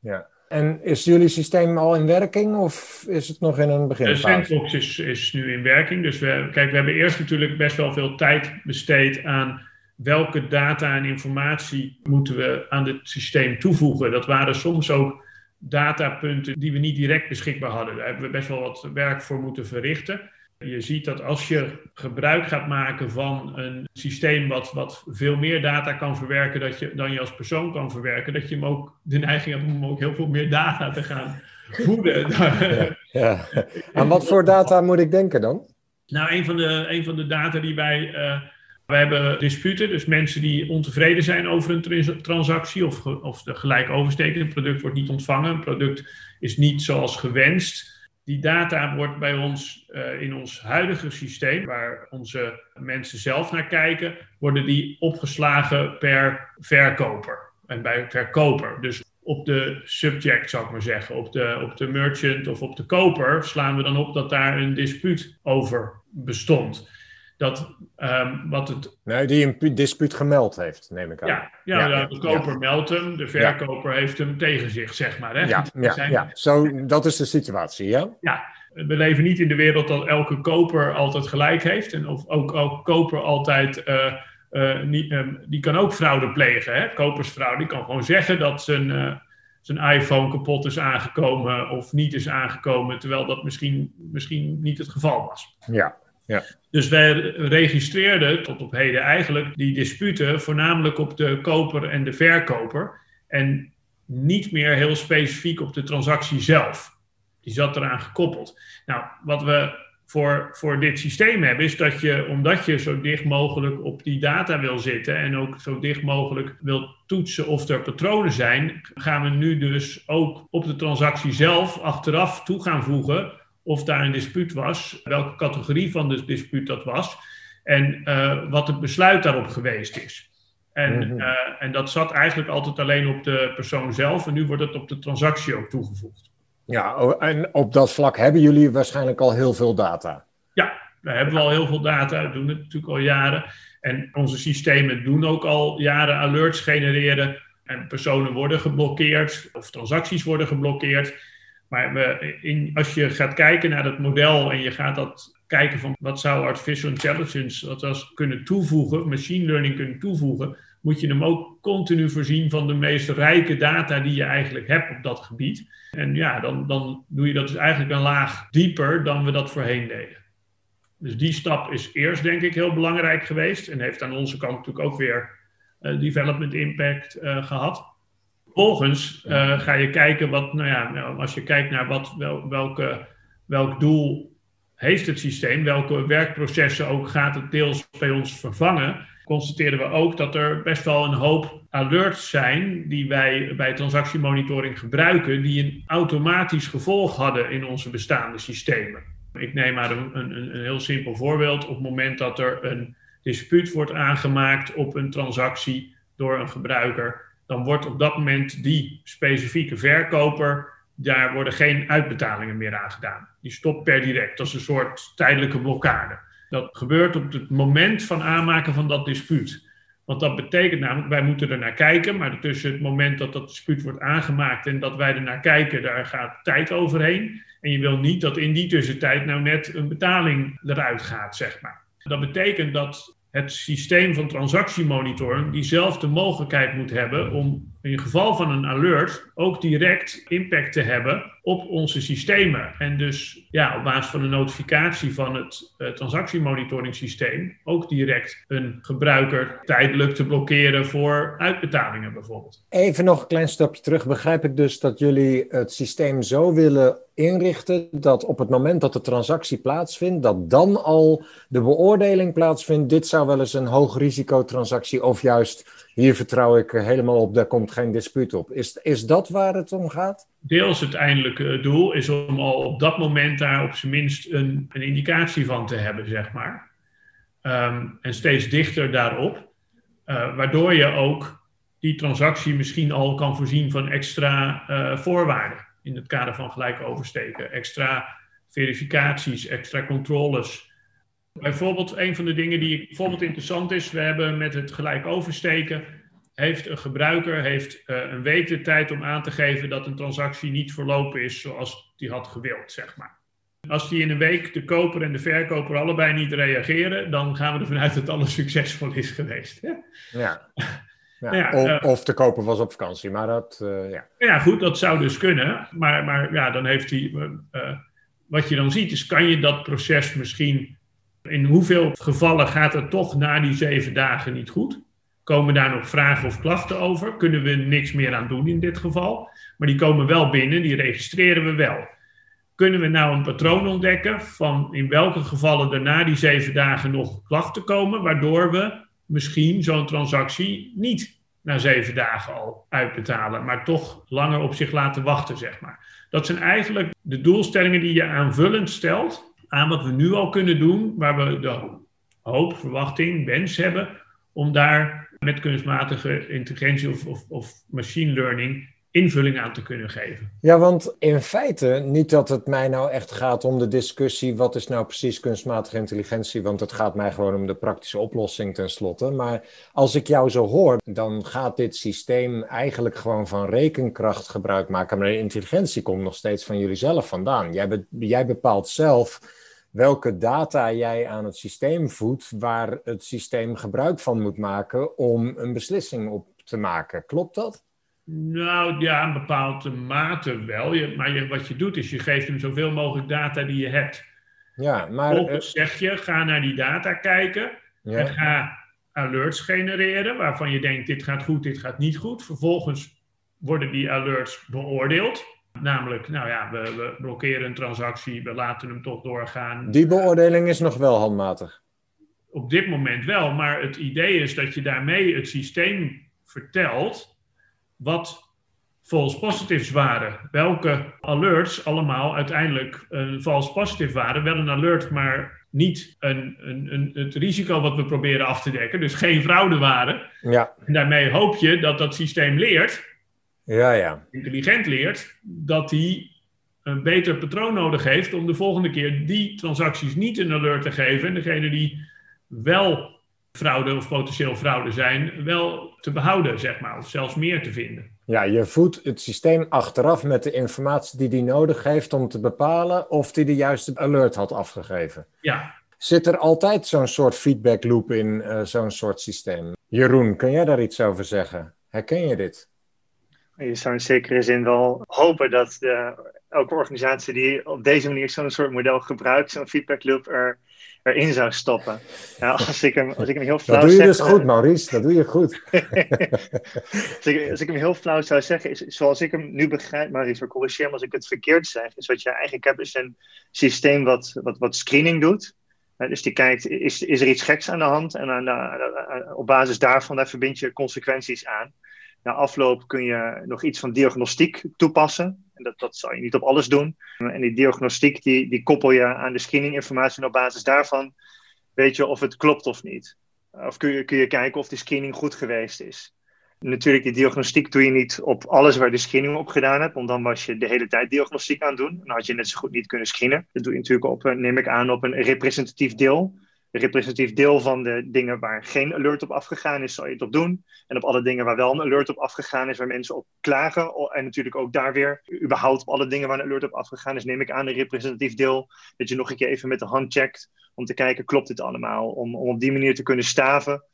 Ja, en is jullie systeem al in werking of is het nog in een beginfase? De Sandbox is, is nu in werking. Dus we, kijk, we hebben eerst natuurlijk best wel veel tijd besteed aan welke data en informatie moeten we aan het systeem toevoegen. Dat waren soms ook datapunten die we niet direct beschikbaar hadden. Daar hebben we best wel wat werk voor moeten verrichten. Je ziet dat als je gebruik gaat maken van een systeem wat, wat veel meer data kan verwerken dat je, dan je als persoon kan verwerken, dat je hem ook de neiging hebt om ook heel veel meer data te gaan voeden. Ja, ja. Aan wat voor data moet ik denken dan? Nou, een van de, een van de data die wij. Uh, we hebben disputen, dus mensen die ontevreden zijn over een transactie of, of de gelijk oversteken. Product wordt niet ontvangen, een product is niet zoals gewenst. Die data wordt bij ons uh, in ons huidige systeem, waar onze mensen zelf naar kijken, worden die opgeslagen per verkoper en bij verkoper. Dus op de subject, zou ik maar zeggen, op de, op de merchant of op de koper, slaan we dan op dat daar een dispuut over bestond dat um, wat het... Nee, die een dispuut gemeld heeft, neem ik aan. Ja, ja, ja de koper ja. meldt hem, de verkoper heeft hem tegen zich, zeg maar. Hè? Ja, ja, zijn... ja. Zo, dat is de situatie, ja? Ja, we leven niet in de wereld dat elke koper altijd gelijk heeft. En of ook elke koper altijd... Uh, uh, niet, um, die kan ook fraude plegen, hè? kopersfraude. Die kan gewoon zeggen dat zijn, uh, zijn iPhone kapot is aangekomen of niet is aangekomen, terwijl dat misschien, misschien niet het geval was. Ja, ja. Dus wij registreerden tot op heden eigenlijk die disputen voornamelijk op de koper en de verkoper. En niet meer heel specifiek op de transactie zelf. Die zat eraan gekoppeld. Nou, wat we voor, voor dit systeem hebben, is dat je, omdat je zo dicht mogelijk op die data wil zitten en ook zo dicht mogelijk wil toetsen of er patronen zijn, gaan we nu dus ook op de transactie zelf achteraf toe gaan voegen of daar een dispuut was, welke categorie van de dispuut dat was en uh, wat het besluit daarop geweest is. En, uh, en dat zat eigenlijk altijd alleen op de persoon zelf en nu wordt het op de transactie ook toegevoegd. Ja, en op dat vlak hebben jullie waarschijnlijk al heel veel data. Ja, we hebben al heel veel data, we doen het natuurlijk al jaren. En onze systemen doen ook al jaren alerts genereren. En personen worden geblokkeerd of transacties worden geblokkeerd. Maar in, als je gaat kijken naar het model en je gaat dat kijken van wat zou artificial intelligence dat als kunnen toevoegen, machine learning kunnen toevoegen, moet je hem ook continu voorzien van de meest rijke data die je eigenlijk hebt op dat gebied. En ja, dan, dan doe je dat dus eigenlijk een laag dieper dan we dat voorheen deden. Dus die stap is eerst denk ik heel belangrijk geweest en heeft aan onze kant natuurlijk ook weer uh, development impact uh, gehad. Vervolgens uh, ga je kijken wat, nou ja, nou, als je kijkt naar wat, wel, welke, welk doel heeft het systeem, welke werkprocessen ook gaat het deels bij ons vervangen, constateren we ook dat er best wel een hoop alerts zijn die wij bij transactiemonitoring gebruiken, die een automatisch gevolg hadden in onze bestaande systemen. Ik neem maar een, een, een heel simpel voorbeeld. Op het moment dat er een dispuut wordt aangemaakt op een transactie door een gebruiker, dan wordt op dat moment die specifieke verkoper, daar worden geen uitbetalingen meer aan gedaan. Die stopt per direct. Dat is een soort tijdelijke blokkade. Dat gebeurt op het moment van aanmaken van dat dispuut. Want dat betekent namelijk, wij moeten er naar kijken, maar tussen het moment dat dat dispuut wordt aangemaakt en dat wij er naar kijken, daar gaat tijd overheen. En je wil niet dat in die tussentijd nou net een betaling eruit gaat, zeg maar. Dat betekent dat het systeem van transactiemonitoring diezelfde mogelijkheid moet hebben om in geval van een alert ook direct impact te hebben op onze systemen. En dus ja, op basis van een notificatie van het uh, ook direct een gebruiker tijdelijk te blokkeren voor uitbetalingen bijvoorbeeld. Even nog een klein stapje terug. Begrijp ik dus dat jullie het systeem zo willen inrichten dat op het moment dat de transactie plaatsvindt, dat dan al de beoordeling plaatsvindt. Dit zou wel eens een hoog risico transactie of juist hier vertrouw ik helemaal op, daar komt geen dispuut op. Is, is dat waar het om gaat? Deels het eindelijke doel is om al op dat moment daar op zijn minst een, een indicatie van te hebben, zeg maar. Ehm, en steeds dichter daarop, uh, waardoor je ook die transactie misschien al kan voorzien van extra voorwaarden in het kader van gelijk oversteken. Extra verificaties, extra controles. Bijvoorbeeld, een van de dingen die bijvoorbeeld interessant is, we hebben met het gelijk oversteken, heeft een gebruiker heeft, uh, een week de tijd om aan te geven dat een transactie niet verlopen is zoals die had gewild, zeg maar. Als die in een week de koper en de verkoper allebei niet reageren, dan gaan we ervan uit dat alles succesvol is geweest. Ja. ja. Ja, of, uh, of, de koper was op vakantie, maar dat, uh, ja. Ja, goed, dat zou dus kunnen. Maar, maar ja, dan heeft hij... Uh, wat je dan ziet is, kan je dat proces misschien... In hoeveel gevallen gaat het toch na die zeven dagen niet goed? Komen daar nog vragen of klachten over? Kunnen we niks meer aan doen in dit geval? Maar die komen wel binnen, die registreren we wel. Kunnen we nou een patroon ontdekken van in welke gevallen er na die zeven dagen nog klachten komen, waardoor we misschien zo'n transactie niet na zeven dagen al uitbetalen, maar toch langer op zich laten wachten, zeg maar. Dat zijn eigenlijk de doelstellingen die je aanvullend stelt aan wat we nu al kunnen doen, waar we de hoop, verwachting, wens hebben om daar met kunstmatige intelligentie of, of, of machine learning invulling aan te kunnen geven. Ja, want in feite, niet dat het mij nou echt gaat om de discussie wat is nou precies kunstmatige intelligentie, want het gaat mij gewoon om de praktische oplossing tenslotte. Maar als ik jou zo hoor, dan gaat dit systeem eigenlijk gewoon van rekenkracht gebruik maken, maar de intelligentie komt nog steeds van jullie zelf vandaan. Jij, jij bepaalt zelf welke data jij aan het systeem voedt, waar het systeem gebruik van moet maken om een beslissing op te maken. Klopt dat? Nou ja, in bepaalde mate wel. Je, maar je, wat je doet is je geeft hem zoveel mogelijk data die je hebt. Ja, maar... Of zeg je, ga naar die data kijken ja. en ga alerts genereren waarvan je denkt dit gaat goed, dit gaat niet goed. Vervolgens worden die alerts beoordeeld. Namelijk, nou ja, we, we blokkeren een transactie, we laten hem toch doorgaan. Die beoordeling is nog wel handmatig. Op dit moment wel, maar het idee is dat je daarmee het systeem vertelt wat false positives waren. Welke alerts allemaal uiteindelijk een false positive waren. Wel een alert, maar niet een, een, een, het risico wat we proberen af te dekken. Dus geen fraude waren. Ja. En daarmee hoop je dat dat systeem leert, ja, ja. intelligent leert, dat hij een beter patroon nodig heeft om de volgende keer die transacties niet een alert te geven. En degene die wel fraude of potentieel fraude zijn, wel te behouden, zeg maar, of zelfs meer te vinden. Ja, je voedt het systeem achteraf met de informatie die die nodig heeft om te bepalen of hij de juiste alert had afgegeven. Ja. Zit er altijd zo'n soort feedback loop in uh, zo'n soort systeem? Jeroen, kun jij daar iets over zeggen? Herken je dit? Je zou in zekere zin wel hopen dat de, elke organisatie die op deze manier zo'n soort model gebruikt, zo'n feedback loop er erin zou stoppen. Nou, als, ik hem, als ik hem heel flauw Dat doe je zeg, dus goed, Maurice. Dat doe je goed. als, ik, als ik hem heel flauw zou zeggen, is zoals ik hem nu begrijp, Maurice, corrigeer me als ik het verkeerd zeg, is wat je eigenlijk hebt, is een systeem wat, wat, wat screening doet. dus die kijkt, is, is er iets geks aan de hand? En aan de, op basis daarvan daar verbind je consequenties aan. Na afloop kun je nog iets van diagnostiek toepassen. En dat, dat zal je niet op alles doen. En die diagnostiek die, die koppel je aan de screeninginformatie. En op basis daarvan weet je of het klopt of niet. Of kun je, kun je kijken of de screening goed geweest is. Natuurlijk, die diagnostiek doe je niet op alles waar de screening op gedaan hebt, want dan was je de hele tijd diagnostiek aan het doen. Dan had je net zo goed niet kunnen screenen. Dat doe je natuurlijk op, neem ik aan, op een representatief deel representatief deel van de dingen waar geen alert op afgegaan is, zal je het op doen. En op alle dingen waar wel een alert op afgegaan is, waar mensen op klagen. En natuurlijk ook daar weer, überhaupt op alle dingen waar een alert op afgegaan is, neem ik aan een representatief deel, dat je nog een keer even met de hand checkt om te kijken, klopt dit allemaal? Om, om op die manier te kunnen staven,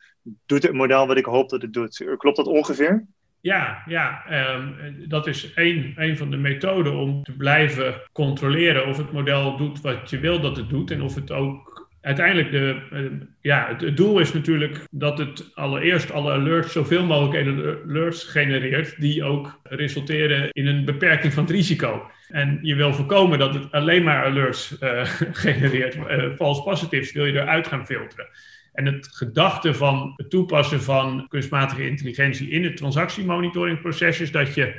doet het model wat ik hoop dat het doet. Klopt dat ongeveer? Ja, ja ehm, dat is één, één van de methoden om te blijven controleren of het model doet wat je wil dat het doet en of het ook uiteindelijk, de, uh, ja, het, doel is natuurlijk dat het allereerst alle alerts, zoveel mogelijk alerts genereert, die ook resulteren in een beperking van het risico. En je wil voorkomen dat het alleen maar alerts uh, genereert. Uh, false positives wil je eruit gaan filteren. En het gedachte van het toepassen van kunstmatige intelligentie in het transactiemonitoringproces is dat je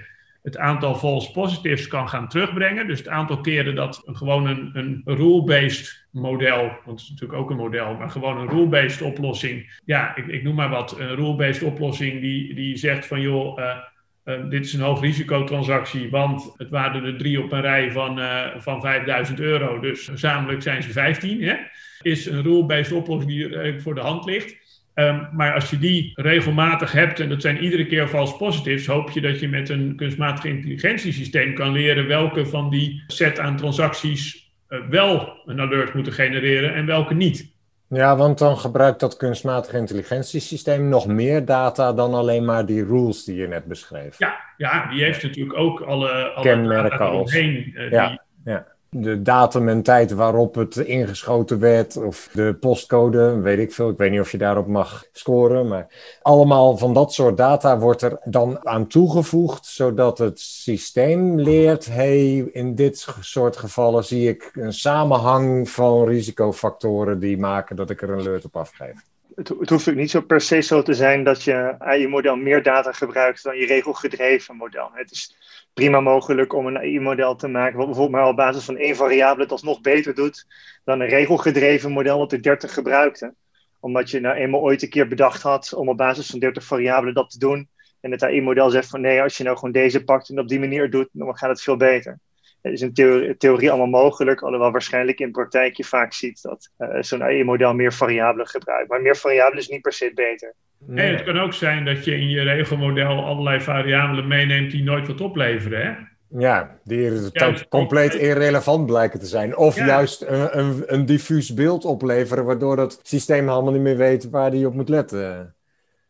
het aantal false positives kan gaan terugbrengen. Dus het aantal keren dat gewoon een, een rule-based model, want het is natuurlijk ook een model, maar gewoon een rule-based oplossing. Ja, ik, ik, noem maar wat, een rule-based oplossing die, die zegt van joh, uh, uh, dit is een hoog risicotransactie, want het waren er drie op een rij van, uh, van 5000 euro, dus gezamenlijk zijn ze 15. Hè? Is een rule-based oplossing die voor de hand ligt. Um, maar als je die regelmatig hebt, en dat zijn iedere keer false positives, hoop je dat je met een kunstmatige intelligentiesysteem kan leren welke van die set aan transacties uh, wel een alert moeten genereren en welke niet. Ja, want dan gebruikt dat kunstmatige intelligentiesysteem nog meer data dan alleen maar die rules die je net beschreef. Ja, ja die heeft natuurlijk ook alle, alle kenmerken omheen. Uh, ja, ja de datum en tijd waarop het ingeschoten werd, of de postcode, weet ik veel. Ik weet niet of je daarop mag scoren, maar allemaal van dat soort data wordt er dan aan toegevoegd, zodat het systeem leert: hey, in dit soort gevallen zie ik een samenhang van risicofactoren die maken dat ik er een alert op afgeef het, hoeft ook niet zo per se zo te zijn dat je AI-model meer data gebruikt dan je regelgedreven model. Het is prima mogelijk om een AI-model te maken wat bijvoorbeeld maar op basis van één variabele het alsnog beter doet dan een regelgedreven model wat er 30 gebruikte. Omdat je nou eenmaal ooit een keer bedacht had om op basis van 30 variabelen dat te doen. En het AI-model zegt van nee, als je nou gewoon deze pakt en op die manier doet, dan gaat het veel beter. Het is in theorie, allemaal mogelijk, alhoewel waarschijnlijk in praktijk je vaak ziet dat uh, zo'n AI-model meer variabelen gebruikt. Maar meer variabelen is niet per se beter. Nee, het kan ook zijn dat je in je regelmodel allerlei variabelen meeneemt die nooit wat opleveren. Hè? Ja, die ja, compleet irrelevant blijken te zijn. Of ja. juist een, een, een, diffuus beeld opleveren, waardoor het systeem helemaal niet meer weet waar die op moet letten.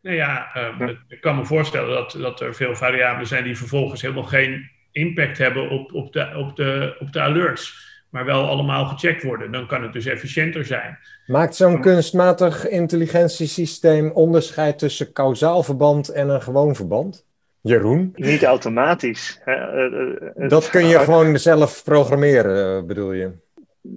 Nou ja, uh, ik kan me voorstellen dat, dat er veel variabelen zijn die vervolgens helemaal geen impact hebben op, op, de, op, de, op de alerts, maar wel allemaal gecheckt worden. Dan kan het dus efficiënter zijn. Maakt zo'n kunstmatig intelligentiesysteem onderscheid tussen kausaal verband en een gewoon verband? Jeroen? Niet automatisch. Eh, eh, dat kun je gewoon zelf programmeren, eh, bedoel je?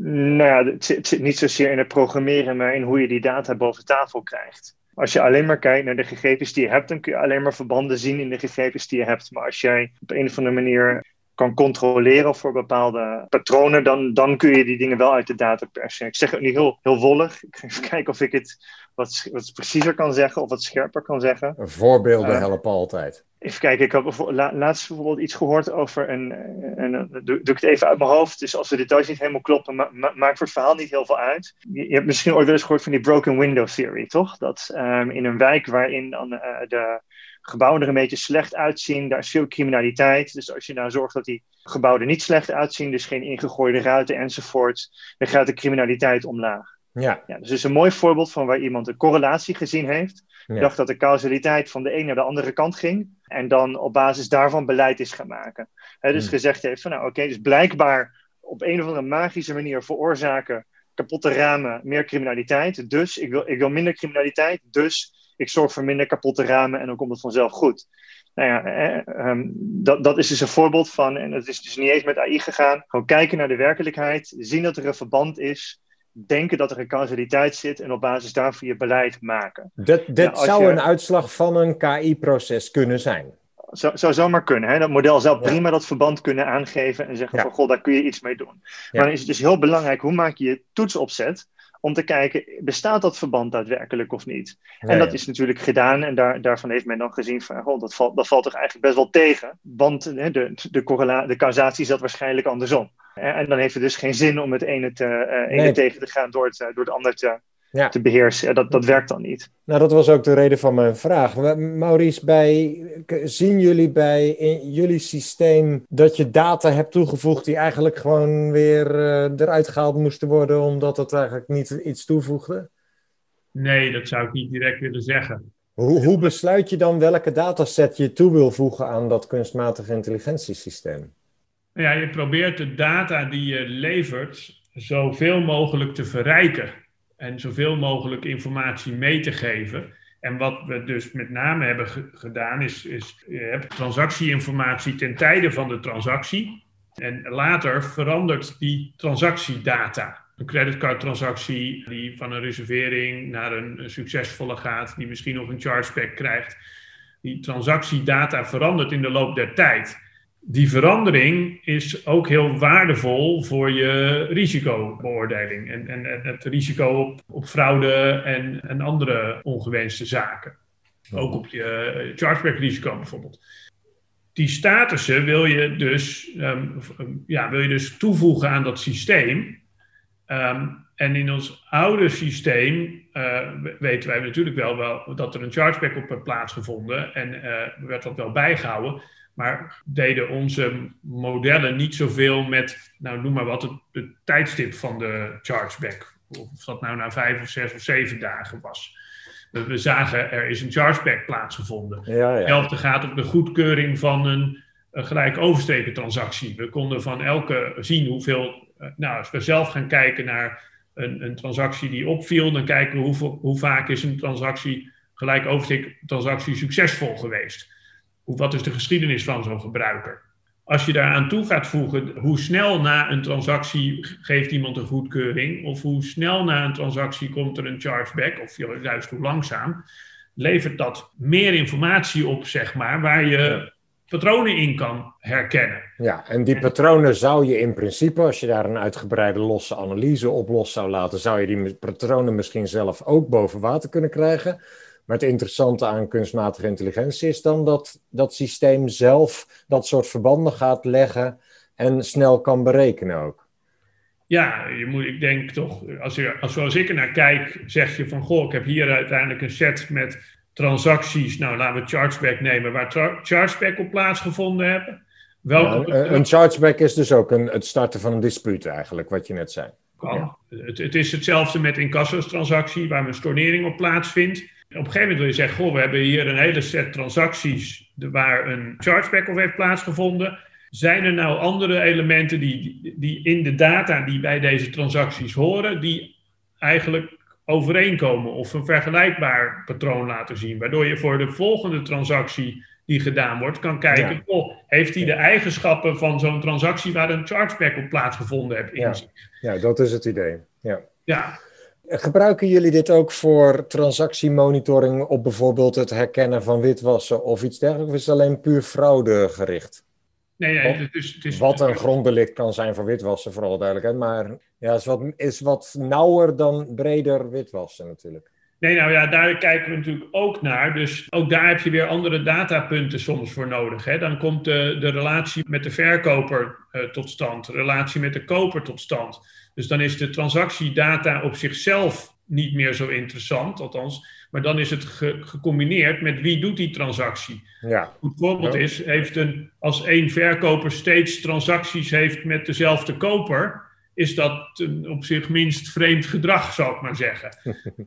Nou ja, het zit niet zozeer in het programmeren, maar in hoe je die data boven tafel krijgt. Als je alleen maar kijkt naar de gegevens die je hebt, dan kun je alleen maar verbanden zien in de gegevens die je hebt. Maar als jij op een of andere manier kan controleren voor bepaalde patronen, dan, dan kun je die dingen wel uit de data persen. Ik zeg het niet heel, heel wollig. Ik ga even kijken of ik het wat, wat preciezer kan zeggen of wat scherper kan zeggen. Voorbeelden uh, helpen altijd. Even kijken, ik heb laatst bijvoorbeeld iets gehoord over, een, en doe, ik het even uit mijn hoofd, dus als de details niet helemaal kloppen, ma ma maakt voor het verhaal niet heel veel uit. Je, je, hebt misschien ooit wel eens gehoord van die broken window theory, toch? Dat um, in een wijk waarin dan uh, de gebouwen er een beetje slecht uitzien, daar is veel criminaliteit. Dus als je nou zorgt dat die gebouwen er niet slecht uitzien, dus geen ingegooide ruiten enzovoort, dan gaat de criminaliteit omlaag. Ja. ja. Dus het is een mooi voorbeeld van waar iemand een correlatie gezien heeft. Ja. Dacht dat de causaliteit van de een naar de andere kant ging. En dan op basis daarvan beleid is gaan maken. He, dus hmm. gezegd heeft van nou oké, okay, dus blijkbaar op een of andere magische manier veroorzaken kapotte ramen meer criminaliteit. Dus ik wil, ik wil minder criminaliteit. Dus ik zorg voor minder kapotte ramen en dan komt het vanzelf goed. Nou ja, eh, um, dat, dat is dus een voorbeeld van, en het is dus niet eens met AI gegaan. Gewoon kijken naar de werkelijkheid, zien dat er een verband is denken dat er een causaliteit zit en op basis daarvan je beleid maken. Dat, dit ja, zou je, een uitslag van een KI-proces kunnen zijn. Zou, zou zomaar kunnen. Hè? Dat model zou prima ja. dat verband kunnen aangeven en zeggen ja. van, goh, daar kun je iets mee doen. Maar dan is het dus heel belangrijk, hoe maak je je toetsopzet om te kijken, bestaat dat verband daadwerkelijk of niet? en dat is natuurlijk gedaan en daar, daarvan heeft men dan gezien van, dat, valt, dat valt toch eigenlijk best wel tegen, want hè, de, de, correla- de causatie zat waarschijnlijk andersom. En dan heeft het dus geen zin om het ene, te, uh, ene nee. tegen te gaan door het, door het ander te, te beheersen. Dat, dat werkt dan niet. Nou, dat was ook de reden van mijn vraag. Maurice, bij, zien jullie bij in jullie systeem dat je data hebt toegevoegd die eigenlijk gewoon weer uh, eruit gehaald moesten worden omdat het eigenlijk niet iets toevoegde? Nee, dat zou ik niet direct willen zeggen. Hoe, hoe besluit je dan welke dataset je toe wil voegen aan dat kunstmatige intelligentiesysteem? Ja, je probeert de data die je levert zoveel mogelijk te verrijken en zoveel mogelijk informatie mee te geven. En wat we dus met name hebben gedaan, is, is je hebt transactieinformatie ten tijde van de transactie. En later verandert die transactiedata. Een creditcardtransactie die van een reservering naar een succesvolle gaat, die misschien nog een chargeback krijgt. Die transactiedata verandert in de loop der tijd die verandering is ook heel waardevol voor je risicobeoordeling en, en, het risico op, op fraude en, en andere ongewenste zaken. Ook op je eh, chargeback risico bijvoorbeeld. Die statussen wil je dus, ehm, ja, wil je dus toevoegen aan dat systeem. Ehm, en in ons oude systeem uh, weten wij natuurlijk wel, wel dat er een chargeback op heeft plaatsgevonden en uh, werd dat wel bijgehouden. Maar deden onze modellen niet zoveel met, nou noem maar wat, het, tijdstip van de chargeback. Of dat nou na vijf of zes of zeven dagen was. We, zagen er is een chargeback plaatsgevonden. Ja, ja. Gaat op de goedkeuring van een, een gelijk oversteken transactie. We konden van elke zien hoeveel. Eh, nou, als we zelf gaan kijken naar een, een transactie die opviel, dan kijken we hoeveel, hoe vaak is een transactie, gelijk oversteken transactie succesvol geweest wat is de geschiedenis van zo'n gebruiker? Als je daaraan toe gaat voegen hoe snel na een transactie geeft iemand een goedkeuring, of hoe snel na een transactie komt er een chargeback, of juist hoe langzaam, levert dat meer informatie op, zeg maar, waar je patronen in kan herkennen. Ja, en die patronen zou je in principe, als je daar een uitgebreide losse analyse op los zou laten, zou je die patronen misschien zelf ook boven water kunnen krijgen. Maar het interessante aan kunstmatige intelligentie is dan dat dat systeem zelf dat soort verbanden gaat leggen en snel kan berekenen ook. Ja, je moet, ik denk toch, als, je, als zoals ik er naar kijk, zeg je van goh, ik heb hier uiteindelijk een set met transacties. Nou, laten we chargeback nemen, waar chargeback op plaatsgevonden hebben. Welke... een chargeback is dus ook een, het starten van een dispuut eigenlijk, wat je net zei. Ja. Het, het, is hetzelfde met incassos-transactie, waar een stornering op plaatsvindt. Op een gegeven moment wil je zeggen, goh, we hebben hier een hele set transacties waar een chargeback op heeft plaatsgevonden. Zijn er nou andere elementen die, die in de data die bij deze transacties horen, die eigenlijk overeenkomen of een vergelijkbaar patroon laten zien? Waardoor je voor de volgende transactie die gedaan wordt, kan kijken, ja. heeft hij de eigenschappen van zo'n transactie waar een chargeback op plaatsgevonden heeft in ja. zich? Ja, dat is het idee. Ja. ja. Gebruiken jullie dit ook voor transactiemonitoring op bijvoorbeeld het herkennen van witwassen of iets dergelijks? Of is het alleen puur fraude gericht? Nee, nee, het is, het is, wat een gronddelict kan zijn voor witwassen, vooral duidelijkheid. Maar ja, is wat, is wat nauwer dan breder witwassen natuurlijk. Nee, nou ja, daar kijken we natuurlijk ook naar. Dus ook daar heb je weer andere datapunten soms voor nodig. Hè. Dan komt de, de relatie met de verkoper uh, tot stand, de relatie met de koper tot stand. Dus dan is de transactiedata op zichzelf niet meer zo interessant, althans. Maar dan is het gecombineerd met wie doet die transactie. Ja. Een voorbeeld is, heeft een, als één verkoper steeds transacties heeft met dezelfde koper, is dat een op zich minst vreemd gedrag, zou ik maar zeggen.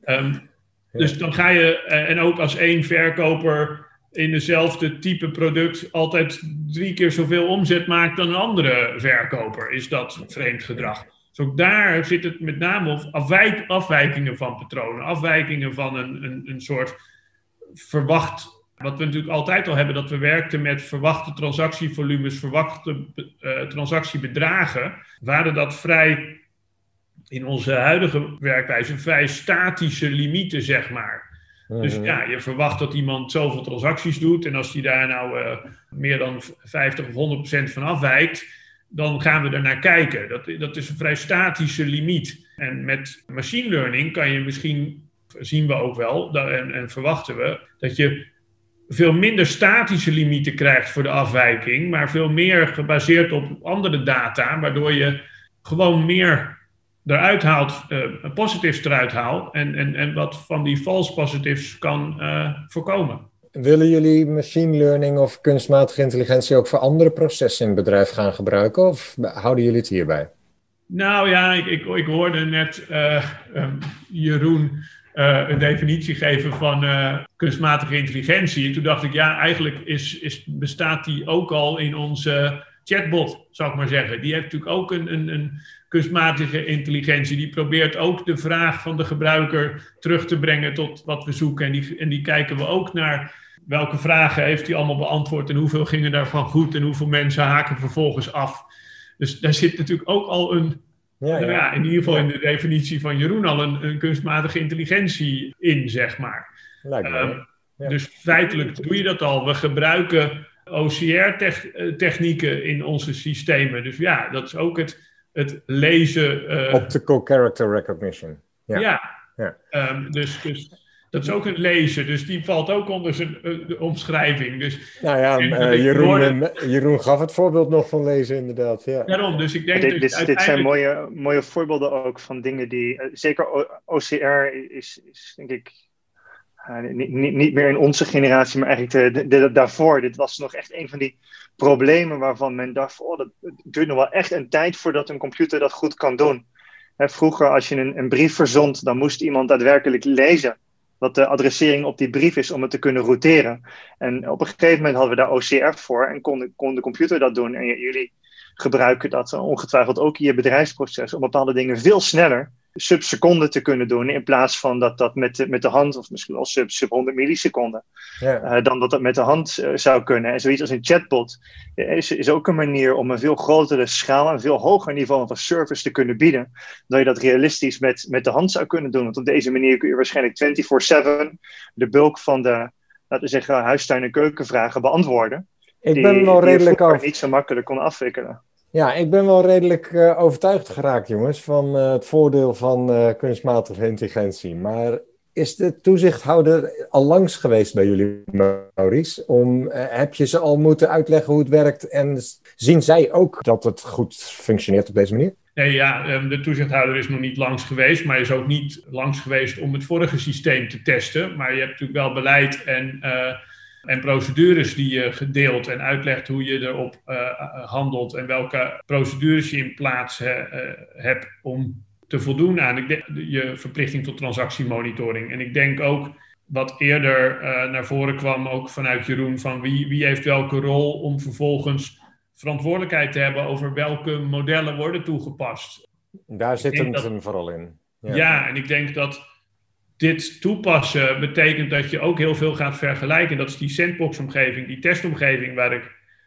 um, Dus dan ga je, eh, en ook als één verkoper in dezelfde type product altijd drie keer zoveel omzet maakt dan een andere verkoper, is dat vreemd gedrag. Dus ook daar zit het met name afwijk, afwijkingen van patronen, afwijkingen van een, een, een soort verwacht. Wat we natuurlijk altijd al hebben, dat we werkten met verwachte transactievolumes, verwachte uh, transactiebedragen, waren dat vrij in onze huidige werkwijze vrij statische limieten, zeg maar. Dus mhm. ja, je verwacht dat iemand zoveel transacties doet. En als die daar nou uh, meer dan 50 of 100 procent van afwijkt, dan gaan we er naar kijken. Dat, dat is een vrij statische limiet. En met machine learning kan je misschien, zien we ook wel, en, en verwachten we, dat je veel minder statische limieten krijgt voor de afwijking, maar veel meer gebaseerd op andere data, waardoor je gewoon meer eruit haalt, uh, positives eruit haal en, en, en wat van die false positives kan voorkomen. Willen jullie machine learning of kunstmatige intelligentie ook voor andere processen in het bedrijf gaan gebruiken of houden jullie het hierbij? Nou ja, ik, ik, ik hoorde net um, Jeroen uh, een definitie geven van uh, kunstmatige intelligentie. En toen dacht ik, ja, eigenlijk is, is, bestaat die ook al in onze chatbot, zou ik maar zeggen. Die heeft natuurlijk ook een, een, een kunstmatige intelligentie. Die probeert ook de vraag van de gebruiker terug te brengen tot wat we zoeken. En die, en die kijken we ook naar welke vragen heeft hij allemaal beantwoord en hoeveel gingen daarvan goed en hoeveel mensen haken vervolgens af. Dus daar zit natuurlijk ook al een ja, ja. in ieder geval in de definitie van Jeroen al een, een kunstmatige intelligentie in, zeg maar. Um, Dus feitelijk doe je dat al. We gebruiken OCR-technieken in onze systemen. Dus ja, dat is ook het, het lezen. Uh, Optical Character Recognition. Ja, ja. Um, dus, dus dat is ook een lezen, dus die valt ook onder zijn uh, omschrijving. Dus, nou ja, uh, Jeroen, Jeroen, gaf het voorbeeld nog van lezen, inderdaad. Ja. Daarom, dus ik denk dit, dit, dit zijn mooie, mooie voorbeelden ook van dingen die. Uh, zeker OCR is, is denk ik. Niet, niet, niet, meer in onze generatie, maar eigenlijk de, de, daarvoor. Dit was nog echt een van die problemen waarvan men dacht: oh, dat, duurt nog wel echt een tijd voordat een computer dat goed kan doen. vroeger, als je een, een brief verzond, dan moest iemand daadwerkelijk lezen wat de adressering op die brief is om het te kunnen routeren. En op een gegeven moment hadden we daar OCR voor en kon, de computer dat doen. En jullie gebruiken dat ongetwijfeld ook in je bedrijfsproces om bepaalde dingen veel sneller subseconden te kunnen doen. In plaats van dat dat met de, met de hand, of misschien wel sub, sub 100 milliseconden, ja. Uh, dan dat dat met de hand uh, zou kunnen. En zoiets als een chatbot is, is ook een manier om een veel grotere schaal, een veel hoger niveau van service te kunnen bieden. Dan je dat realistisch met, met de hand zou kunnen doen. Want op deze manier kun je waarschijnlijk 24-7 de bulk van de, laten we zeggen, huistuin- en keukenvragen beantwoorden. Ik die, ben wel redelijk over... niet zo makkelijk kon afwikkelen. Ja, ik ben wel redelijk uh, overtuigd geraakt, jongens, van uh, het voordeel van uh, kunstmatige intelligentie. Maar is de toezichthouder al langs geweest bij jullie, Maurice? Om, heb je ze al moeten uitleggen hoe het werkt en zien zij ook dat het goed functioneert op deze manier? Nee, ja, ehm, de toezichthouder is nog niet langs geweest, maar is ook niet langs geweest om het vorige systeem te testen. Maar je hebt natuurlijk wel beleid en en procedures die je gedeeld en uitlegt hoe je erop uh, handelt en welke procedures je in plaats uh, hebt om te voldoen aan je verplichting tot transactiemonitoring. En ik denk ook wat eerder naar voren kwam, ook vanuit Jeroen, van wie, wie heeft welke rol om vervolgens verantwoordelijkheid te hebben over welke modellen worden toegepast. Daar zit hem vooral in. Ja. ja, en ik denk dat dit toepassen betekent dat je ook heel veel gaat vergelijken. Dat is die sandbox-omgeving, die testomgeving waar ik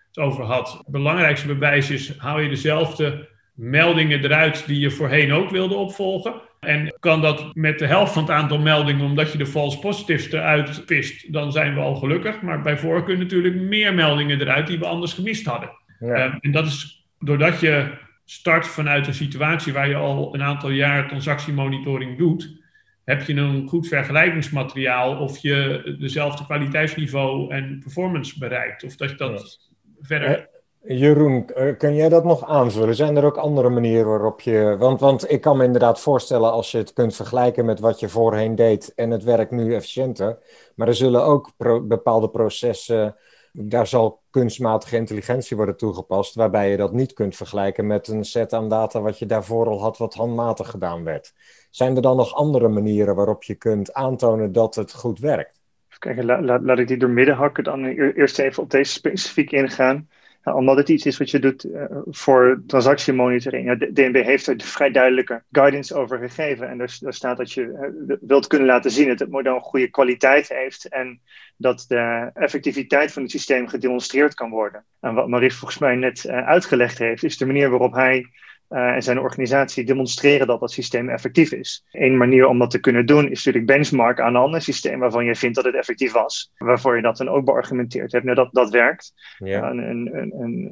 het over had. Het belangrijkste bewijs is, haal je dezelfde meldingen eruit die je voorheen ook wilde opvolgen. En kan dat met de helft van het aantal meldingen, omdat je de false positives eruit vist, dan zijn we al gelukkig. Maar bij voorkeur natuurlijk meer meldingen eruit die we anders gemist hadden. Ehm, en dat is doordat je start vanuit een situatie waar je al een aantal jaar transactiemonitoring doet heb je een goed vergelijkingsmateriaal of je dezelfde kwaliteitsniveau en performance bereikt. Of dat je dat verder. Eh, Jeroen, eh, kun jij dat nog aanvullen? Zijn er ook andere manieren waarop je. Want, want ik kan me inderdaad voorstellen als je het kunt vergelijken met wat je voorheen deed en het werkt nu efficiënter. Maar er zullen ook bepaalde processen. Daar zal kunstmatige intelligentie worden toegepast, waarbij je dat niet kunt vergelijken met een set aan data wat je daarvoor al had, wat handmatig gedaan werd. Zijn er dan nog andere manieren waarop je kunt aantonen dat het goed werkt? Kijk, laat, ik die door midden hakken, dan eerst even op deze specifiek ingaan. Omdat het iets is wat je doet uh, voor transactiemonitoring. De DNB heeft er vrij duidelijke guidance over gegeven. En daar, staat dat je uh, wilt kunnen laten zien dat het model goede kwaliteit heeft. En dat de effectiviteit van het systeem gedemonstreerd kan worden. En wat Marie volgens mij net uh, uitgelegd heeft, is de manier waarop hij en zijn organisatie demonstreren dat dat systeem effectief is. Eén manier om dat te kunnen doen is natuurlijk benchmark aan een ander systeem waarvan je vindt dat het effectief was. Waarvoor je dat dan ook beargumenteerd hebt. Nou, dat, dat werkt. Ja. Een, een, een, een,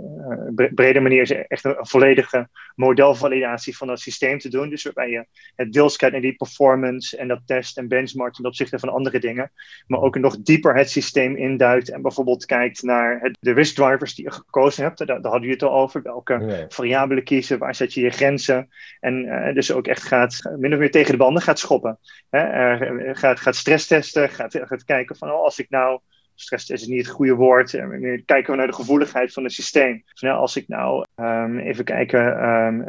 eh, brede manier is echt een, volledige modelvalidatie van dat systeem te doen. Dus waarbij je het deels kijkt naar die performance en dat test en benchmark ten opzichte van andere dingen. Maar ook nog dieper het systeem induidt en bijvoorbeeld kijkt naar het, de risk drivers die je gekozen hebt. Daar, daar hadden jullie het al over. Welke variabelen kiezen, waar zet je grenzen en uh, dus ook echt gaat, min of meer tegen de banden gaat schoppen. Hè? Uh, gaat, gaat stress testen, gaat, gaat kijken van oh, als ik nou stress is niet het goede woord. Nu kijken we naar de gevoeligheid van het systeem. Dus nou, als ik nou um, even kijken, um,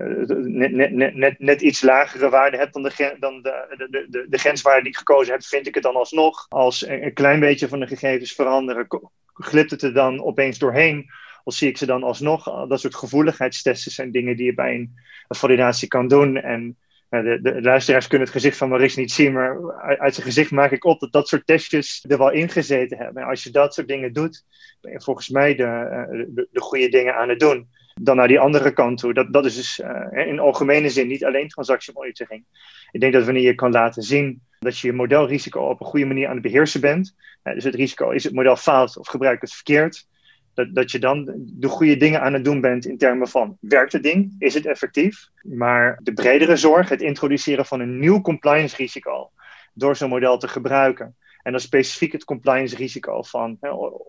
net, net, net, iets lagere waarde heb dan, de, dan de, de, de, de grenswaarde die ik gekozen heb, vind ik het dan alsnog. Als een klein beetje van de gegevens veranderen, glipt het er dan opeens doorheen. Of zie ik ze dan alsnog? Dat soort gevoeligheidstesten zijn dingen die je bij een validatie kan doen. En de, de, luisteraars kunnen het gezicht van Maurice niet zien, maar uit, zijn gezicht maak ik op dat dat soort testjes er wel ingezeten hebben. En als je dat soort dingen doet, ben je volgens mij de, eh, de, de goede dingen aan het doen. Dan naar die andere kant toe. Dat, dat is dus in algemene zin niet alleen transactiemonitoring. Ik denk dat wanneer je kan laten zien dat je je modelrisico op een goede manier aan het beheersen bent. Dus het risico is het model fout of gebruik het verkeerd dat, dat je dan de goede dingen aan het doen bent in termen van werkt het ding, is het effectief, maar de bredere zorg, het introduceren van een nieuw compliance risico door zo'n model te gebruiken. En dan specifiek het compliance risico van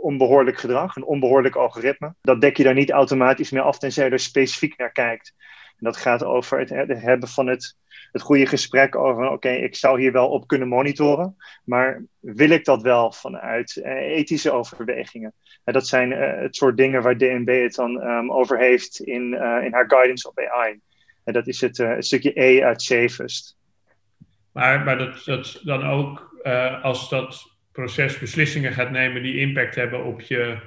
onbehoorlijk gedrag, een onbehoorlijk algoritme. Dat dek je daar niet automatisch meer af, tenzij je er specifiek naar kijkt. En dat gaat over het, hebben van het, het goede gesprek over, oké, ik zou hier wel op kunnen monitoren, maar wil ik dat wel vanuit eh, ethische overwegingen? En dat zijn uh, het soort dingen waar DNB het dan um, over heeft in, uh, in haar guidance op AI. En dat is het, het stukje E uit Safest. Maar, maar dat, dat dan ook als dat proces beslissingen gaat nemen die impact hebben op je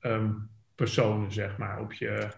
um, personen, zeg maar, op je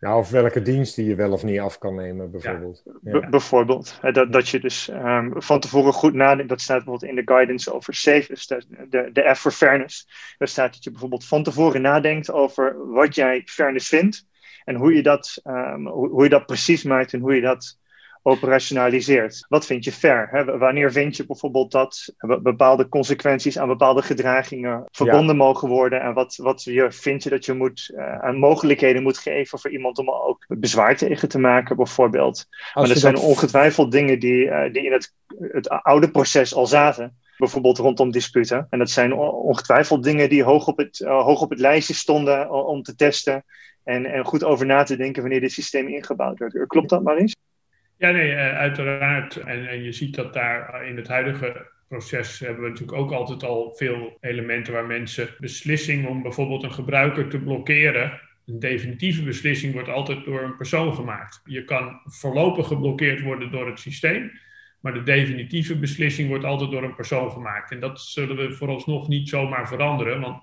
ja, of welke dienst die je wel of niet af kan nemen, bijvoorbeeld. Ja. bijvoorbeeld. Dat, dat je dus um, van tevoren goed nadenkt. Dat staat bijvoorbeeld in de guidance over safe, dus de, de, de F voor fairness. Daar staat dat je bijvoorbeeld van tevoren nadenkt over wat jij fairness vindt. En hoe je dat, um, hoe, hoe je dat precies maakt en hoe je dat operationaliseert. Wat vind je fair? Hè? Wanneer vind je bijvoorbeeld dat bepaalde consequenties aan bepaalde gedragingen verbonden mogen worden? En wat, wat je, vind je dat je moet, uh, aan mogelijkheden moet geven voor iemand om ook bezwaar tegen te maken, bijvoorbeeld? maar dat zijn ongetwijfeld dingen die, uh, die in het, het oude proces al zaten bijvoorbeeld rondom disputen. En dat zijn ongetwijfeld dingen die hoog op het, uh, hoog op het lijstje stonden om te testen en, en goed over na te denken wanneer dit systeem ingebouwd wordt. Klopt dat, Maries? Ja, nee, eh, uiteraard. En, en je ziet dat daar in het huidige proces hebben we natuurlijk ook altijd al veel elementen waar mensen beslissing om bijvoorbeeld een gebruiker te blokkeren. Een definitieve beslissing wordt altijd door een persoon gemaakt. Je kan voorlopig geblokkeerd worden door het systeem, maar de definitieve beslissing wordt altijd door een persoon gemaakt. En dat zullen we vooralsnog niet zomaar veranderen, want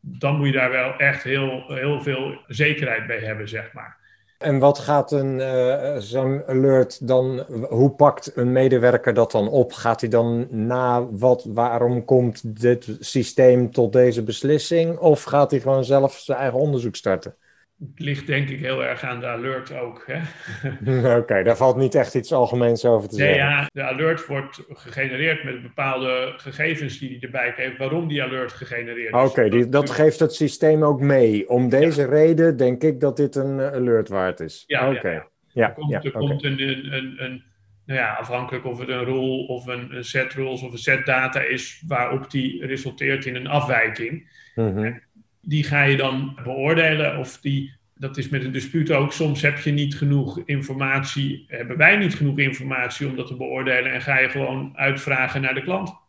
dan moet je daar wel echt heel, heel veel zekerheid bij hebben, zeg maar. En wat gaat een uh, zo'n alert dan, hoe pakt een medewerker dat dan op? Gaat hij dan na wat, waarom komt dit systeem tot deze beslissing? Of gaat hij gewoon zelf zijn eigen onderzoek starten? Het ligt denk ik heel erg aan de alert ook. Oké, daar valt niet echt iets algemeens over te nee, zeggen. Ja, de alert wordt gegenereerd met bepaalde gegevens die hij erbij geeft, waarom die alert gegenereerd is. Oké, dat geeft het systeem ook mee. Om deze reden denk ik dat dit een eh, alert waard is. Ja, oké. Ja, ja. Er komt, er komt een, een, een, nou ja, afhankelijk of het een rule of een, een set rules of een set data is, waarop die resulteert in een afwijking. Mm die ga je dan beoordelen of die, dat is met een dispuut ook, soms heb je niet genoeg informatie, hebben wij niet genoeg informatie om dat te beoordelen en ga je gewoon uitvragen naar de klant.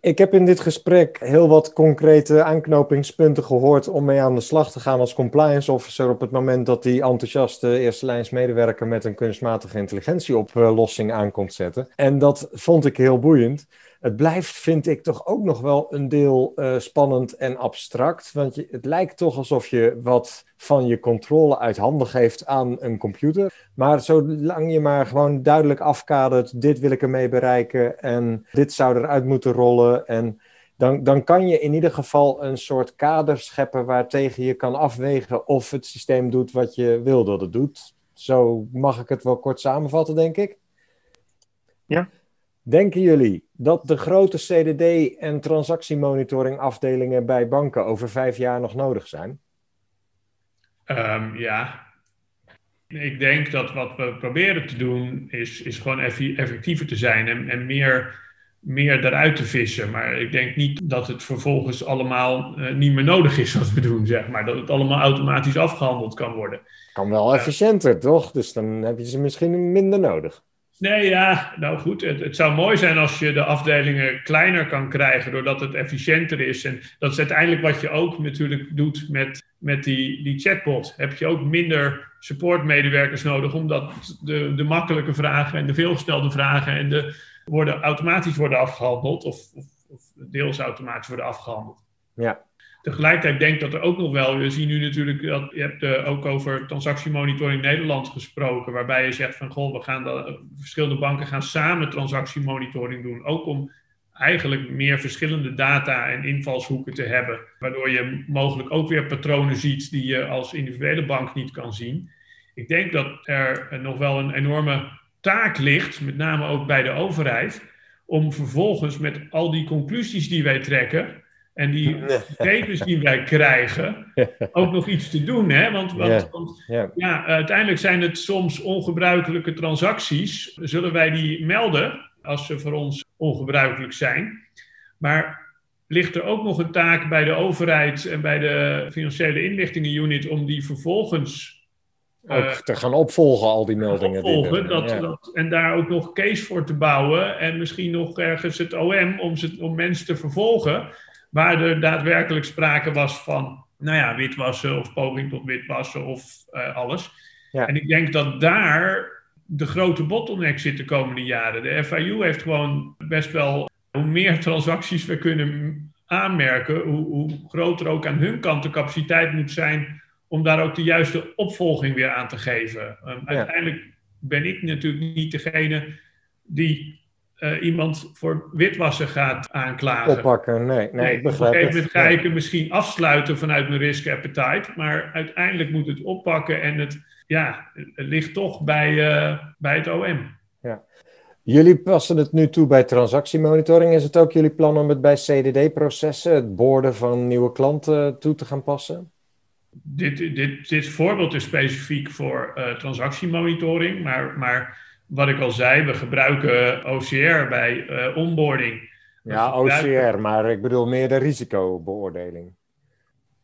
Ik heb in dit gesprek heel wat concrete aanknopingspunten gehoord om mee aan de slag te gaan als compliance officer op het moment dat die enthousiaste eerste lijns medewerker met een kunstmatige intelligentieoplossing aankomt zetten. En dat vond ik heel boeiend het blijft, vind ik, toch ook nog wel een deel uh, spannend en abstract. Want je, het lijkt toch alsof je wat van je controle uit handen geeft aan een computer. Maar zolang je maar gewoon duidelijk afkadert, dit wil ik ermee bereiken en dit zou eruit moeten rollen. En dan, dan kan je in ieder geval een soort kader scheppen waartegen je kan afwegen of het systeem doet wat je wil dat het doet. Zo mag ik het wel kort samenvatten, denk ik. Ja, Denken jullie dat de grote CDD- en transactiemonitoring afdelingen bij banken over vijf jaar nog nodig zijn? Um, ja. Ik denk dat wat we proberen te doen is, is gewoon effectiever te zijn en, en meer meer eruit te vissen. Maar ik denk niet dat het vervolgens allemaal uh, niet meer nodig is wat we doen, zeg maar. Dat het allemaal automatisch afgehandeld kan worden. Kan wel efficiënter, toch? Dus dan heb je ze misschien minder nodig. Nee, ja, nou goed. Het, het, zou mooi zijn als je de afdelingen kleiner kan krijgen, doordat het efficiënter is. En dat is uiteindelijk wat je ook natuurlijk doet met, met die, die chatbot. Heb je ook minder supportmedewerkers nodig, omdat de, de makkelijke vragen en de veelgestelde vragen en de, worden, automatisch worden afgehandeld, of, of, of deels automatisch worden afgehandeld. Ja. Tegelijkertijd denk ik dat er ook nog wel, we zien nu natuurlijk dat je hebt uh, ook over transactiemonitoring Nederland gesproken, waarbij je zegt van goh, we gaan de, verschillende banken gaan samen transactiemonitoring doen, ook om eigenlijk meer verschillende data en invalshoeken te hebben, waardoor je mogelijk ook weer patronen ziet die je als individuele bank niet kan zien. Ik denk dat er nog wel een enorme taak ligt, met name ook bij de overheid, om vervolgens met al die conclusies die wij trekken en die gegevens die wij krijgen, ook nog iets te doen. Hè? Want, want, want ja, uiteindelijk zijn het soms ongebruikelijke transacties. Zullen wij die melden als ze voor ons ongebruikelijk zijn? Maar ligt er ook nog een taak bij de overheid en bij de financiële inlichtingenunit om die vervolgens ook uh, te gaan opvolgen, al die meldingen. Opvolgen, dat, dat, en daar ook nog case voor te bouwen. En misschien nog ergens het OM om, ze, om mensen te vervolgen. Waar er daadwerkelijk sprake was van, nou ja, witwassen of poging tot witwassen of uh, alles. Ja. En ik denk dat daar de grote bottleneck zit de komende jaren. De FIU heeft gewoon best wel, hoe meer transacties we kunnen aanmerken, hoe, hoe groter ook aan hun kant de capaciteit moet zijn om daar ook de juiste opvolging weer aan te geven. Um, ja. Uiteindelijk ben ik natuurlijk niet degene die uh, iemand voor witwassen gaat aanklagen. Oppakken, nee. nee, nee ik begrijp Op een gegeven moment ga ik het misschien afsluiten vanuit mijn risk appetite, maar uiteindelijk moet het oppakken en het, ja, het ligt toch bij, uh, bij het OM. Ja. Jullie passen het nu toe bij transactiemonitoring. Is het ook jullie plan om het bij CDD-processen, het boorden van nieuwe klanten, toe te gaan passen? dit, dit, dit voorbeeld is specifiek voor uh, transactiemonitoring, maar, maar wat ik al zei, we gebruiken OCR bij uh, onboarding. Ja, OCR, maar ik bedoel meer de risicobeoordeling.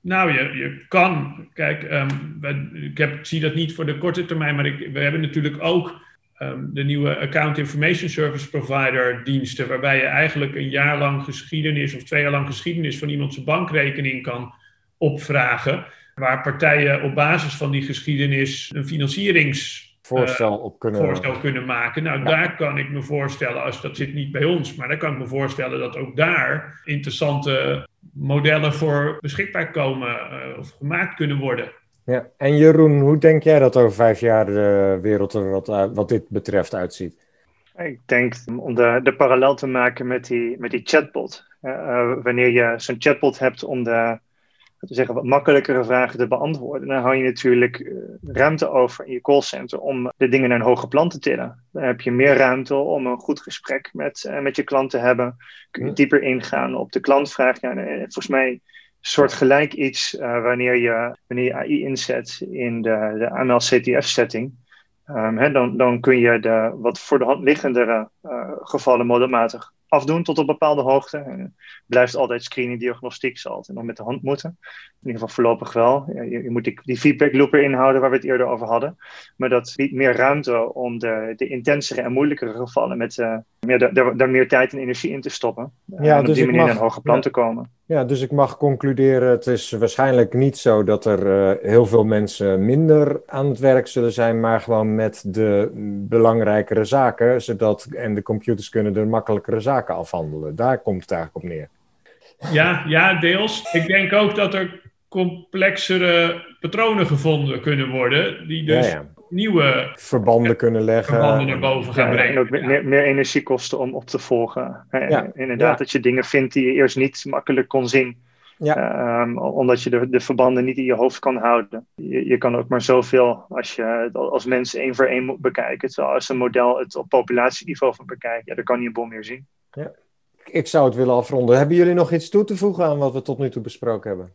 Nou, je, je kan, kijk, um, we, ik, heb, ik zie dat niet voor de korte termijn, maar ik, we hebben natuurlijk ook um, de nieuwe Account Information Service Provider diensten, waarbij je eigenlijk een jaar lang geschiedenis of twee jaar lang geschiedenis van iemand zijn bankrekening kan opvragen waar partijen op basis van die geschiedenis een financieringsvoorstel uh, op kunnen, voorstel kunnen maken. Nou, ja. daar kan ik me voorstellen, als dat zit niet bij ons, maar daar kan ik me voorstellen dat ook daar interessante modellen voor beschikbaar komen uh, of gemaakt kunnen worden. Ja, en Jeroen, hoe denk jij dat over vijf jaar de wereld er wat, wat dit betreft uitziet? Ik denk om de, de parallel te maken met die, met die chatbot. Uh, wanneer je zo'n chatbot hebt om de te zeggen, wat makkelijkere vragen te beantwoorden. Dan hou je natuurlijk uh, ruimte over in je callcenter om de dingen naar een hoger plan te tillen. Dan heb je meer ruimte om een goed gesprek met, uh, met je klant te hebben. Kun je dieper ingaan op de klantvraag. Ja, volgens mij een soort gelijk iets uh, wanneer, je, wanneer je AI inzet in de, de AML-CTF-setting. Um, dan, dan kun je de wat voor de hand liggendere gevallen modelmatig afdoen tot op bepaalde hoogte. En blijft altijd screening, diagnostiek, zal altijd nog met de hand moeten. In ieder geval voorlopig wel. Je, je moet die, die, feedback loop erin houden waar we het eerder over hadden. Maar dat biedt meer ruimte om de, de intensere en moeilijkere gevallen met uh, meer, daar, daar meer tijd en energie in te stoppen. Ja, en op dus die manier mag, naar een hoger plan ja, te komen. Ja, dus ik mag concluderen, het is waarschijnlijk niet zo dat er uh, heel veel mensen minder aan het werk zullen zijn, maar gewoon met de belangrijkere zaken, zodat en de computers kunnen de makkelijkere zaken afhandelen. Daar komt het eigenlijk op neer. Ja, ja, deels. Ik denk ook dat er complexere patronen gevonden kunnen worden, die dus ja, ja. Nieuwe verbanden kunnen leggen. Verbanden naar boven gaan brengen. En ook meer, meer, energie kosten om op te volgen. En inderdaad, dat je dingen vindt die je eerst niet makkelijk kon zien. Ja. Um, omdat je de, de, verbanden niet in je hoofd kan houden. Je, je kan ook maar zoveel als je het als mens één voor één moet bekijken. Terwijl als een model het op populatieniveau van bekijkt, ja, dan kan je een bom meer zien. Ja. Ik zou het willen afronden. Hebben jullie nog iets toe te voegen aan wat we tot nu toe besproken hebben?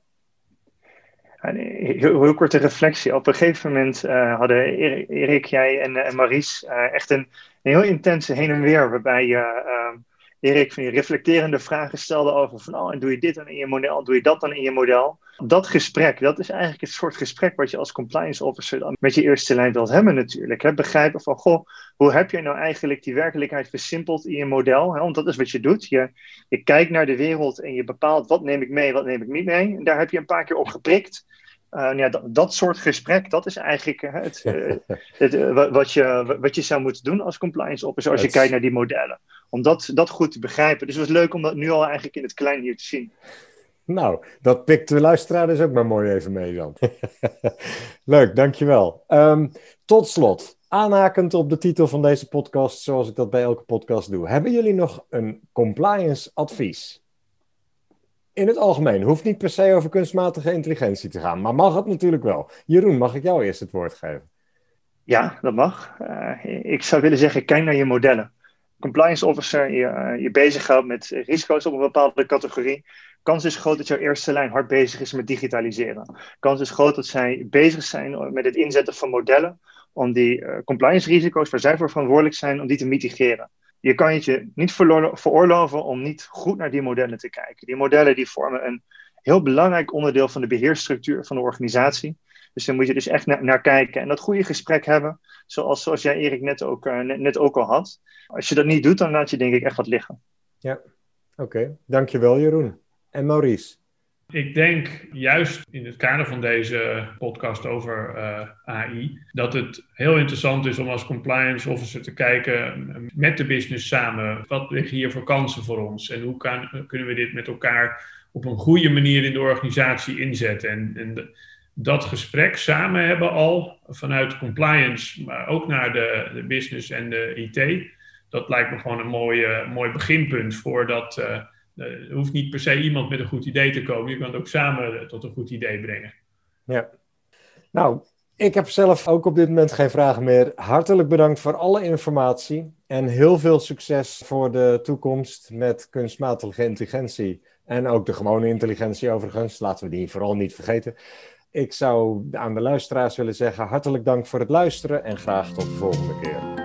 Heel, heel korte reflectie. Op een gegeven moment uh, hadden Erik, jij en, en Maries uh, echt een, een, heel intense heen en weer, waarbij je, uh, Erik van die reflecterende vragen stelde over van, oh, en doe je dit dan in je model, doe je dat dan in je model? Dat gesprek, dat is eigenlijk het soort gesprek wat je als compliance officer dan met je eerste lijn wilt hebben natuurlijk. Hè? Begrijpen van, goh, hoe heb je nou eigenlijk die werkelijkheid versimpeld in je model? Hè? Want dat is wat je doet. Je, je kijkt naar de wereld en je bepaalt wat neem ik mee, wat neem ik niet mee. En daar heb je een paar keer op geprikt. Uh, ja, dat, dat, soort gesprek, dat is eigenlijk uh, het, uh, het wat, je, wat je zou moeten doen als compliance officer als je kijkt naar die modellen. Om dat, dat goed te begrijpen. Dus het was leuk om dat nu al eigenlijk in het klein hier te zien. Nou, dat pikt de luisteraar dus ook maar mooi even mee dan. leuk, dankjewel. Um, tot slot, aanhakend op de titel van deze podcast, zoals ik dat bij elke podcast doe. Hebben jullie nog een compliance advies? in het algemeen. Hoeft niet per se over kunstmatige intelligentie te gaan, maar mag het natuurlijk wel. Jeroen, mag ik jou eerst het woord geven? Ja, dat mag. Uh, ik zou willen zeggen, kijk naar je modellen. Compliance officer, je, uh, je bezighoudt met risico's op een bepaalde categorie. Kans is groot dat jouw eerste lijn hard bezig is met digitaliseren. Kans is groot dat zij bezig zijn met het inzetten van modellen om die uh, compliance risico's waar zij voor verantwoordelijk zijn, om die te mitigeren je kan het je niet veroorloven om niet goed naar die modellen te kijken. Die modellen die vormen een heel belangrijk onderdeel van de beheersstructuur van de organisatie. Dus daar moet je dus echt naar, kijken en dat goede gesprek hebben, zoals, zoals jij Erik net ook, uh, net, net, ook al had. Als je dat niet doet, dan laat je denk ik echt wat liggen. Ja, oké. Dankjewel Jeroen. En Maurice? Ik denk juist in het kader van deze podcast over uh, eh, AI dat het heel interessant is om als compliance officer te kijken met de business samen. Wat liggen hier voor kansen voor ons en hoe kan, kunnen we dit met elkaar op een goede manier in de organisatie inzetten? En, en dat gesprek samen hebben al vanuit compliance, maar ook naar de, de business en de IT. Dat lijkt me gewoon een mooi, mooi beginpunt voor dat. Uh, er hoeft niet per se iemand met een goed idee te komen. Je kan het ook samen tot een goed idee brengen. Ja. Nou, ik heb zelf ook op dit moment geen vragen meer. Hartelijk bedankt voor alle informatie. En heel veel succes voor de toekomst met kunstmatige intelligentie. En ook de gewone intelligentie overigens. Laten we die vooral niet vergeten. Ik zou aan de luisteraars willen zeggen: hartelijk dank voor het luisteren en graag tot de volgende keer.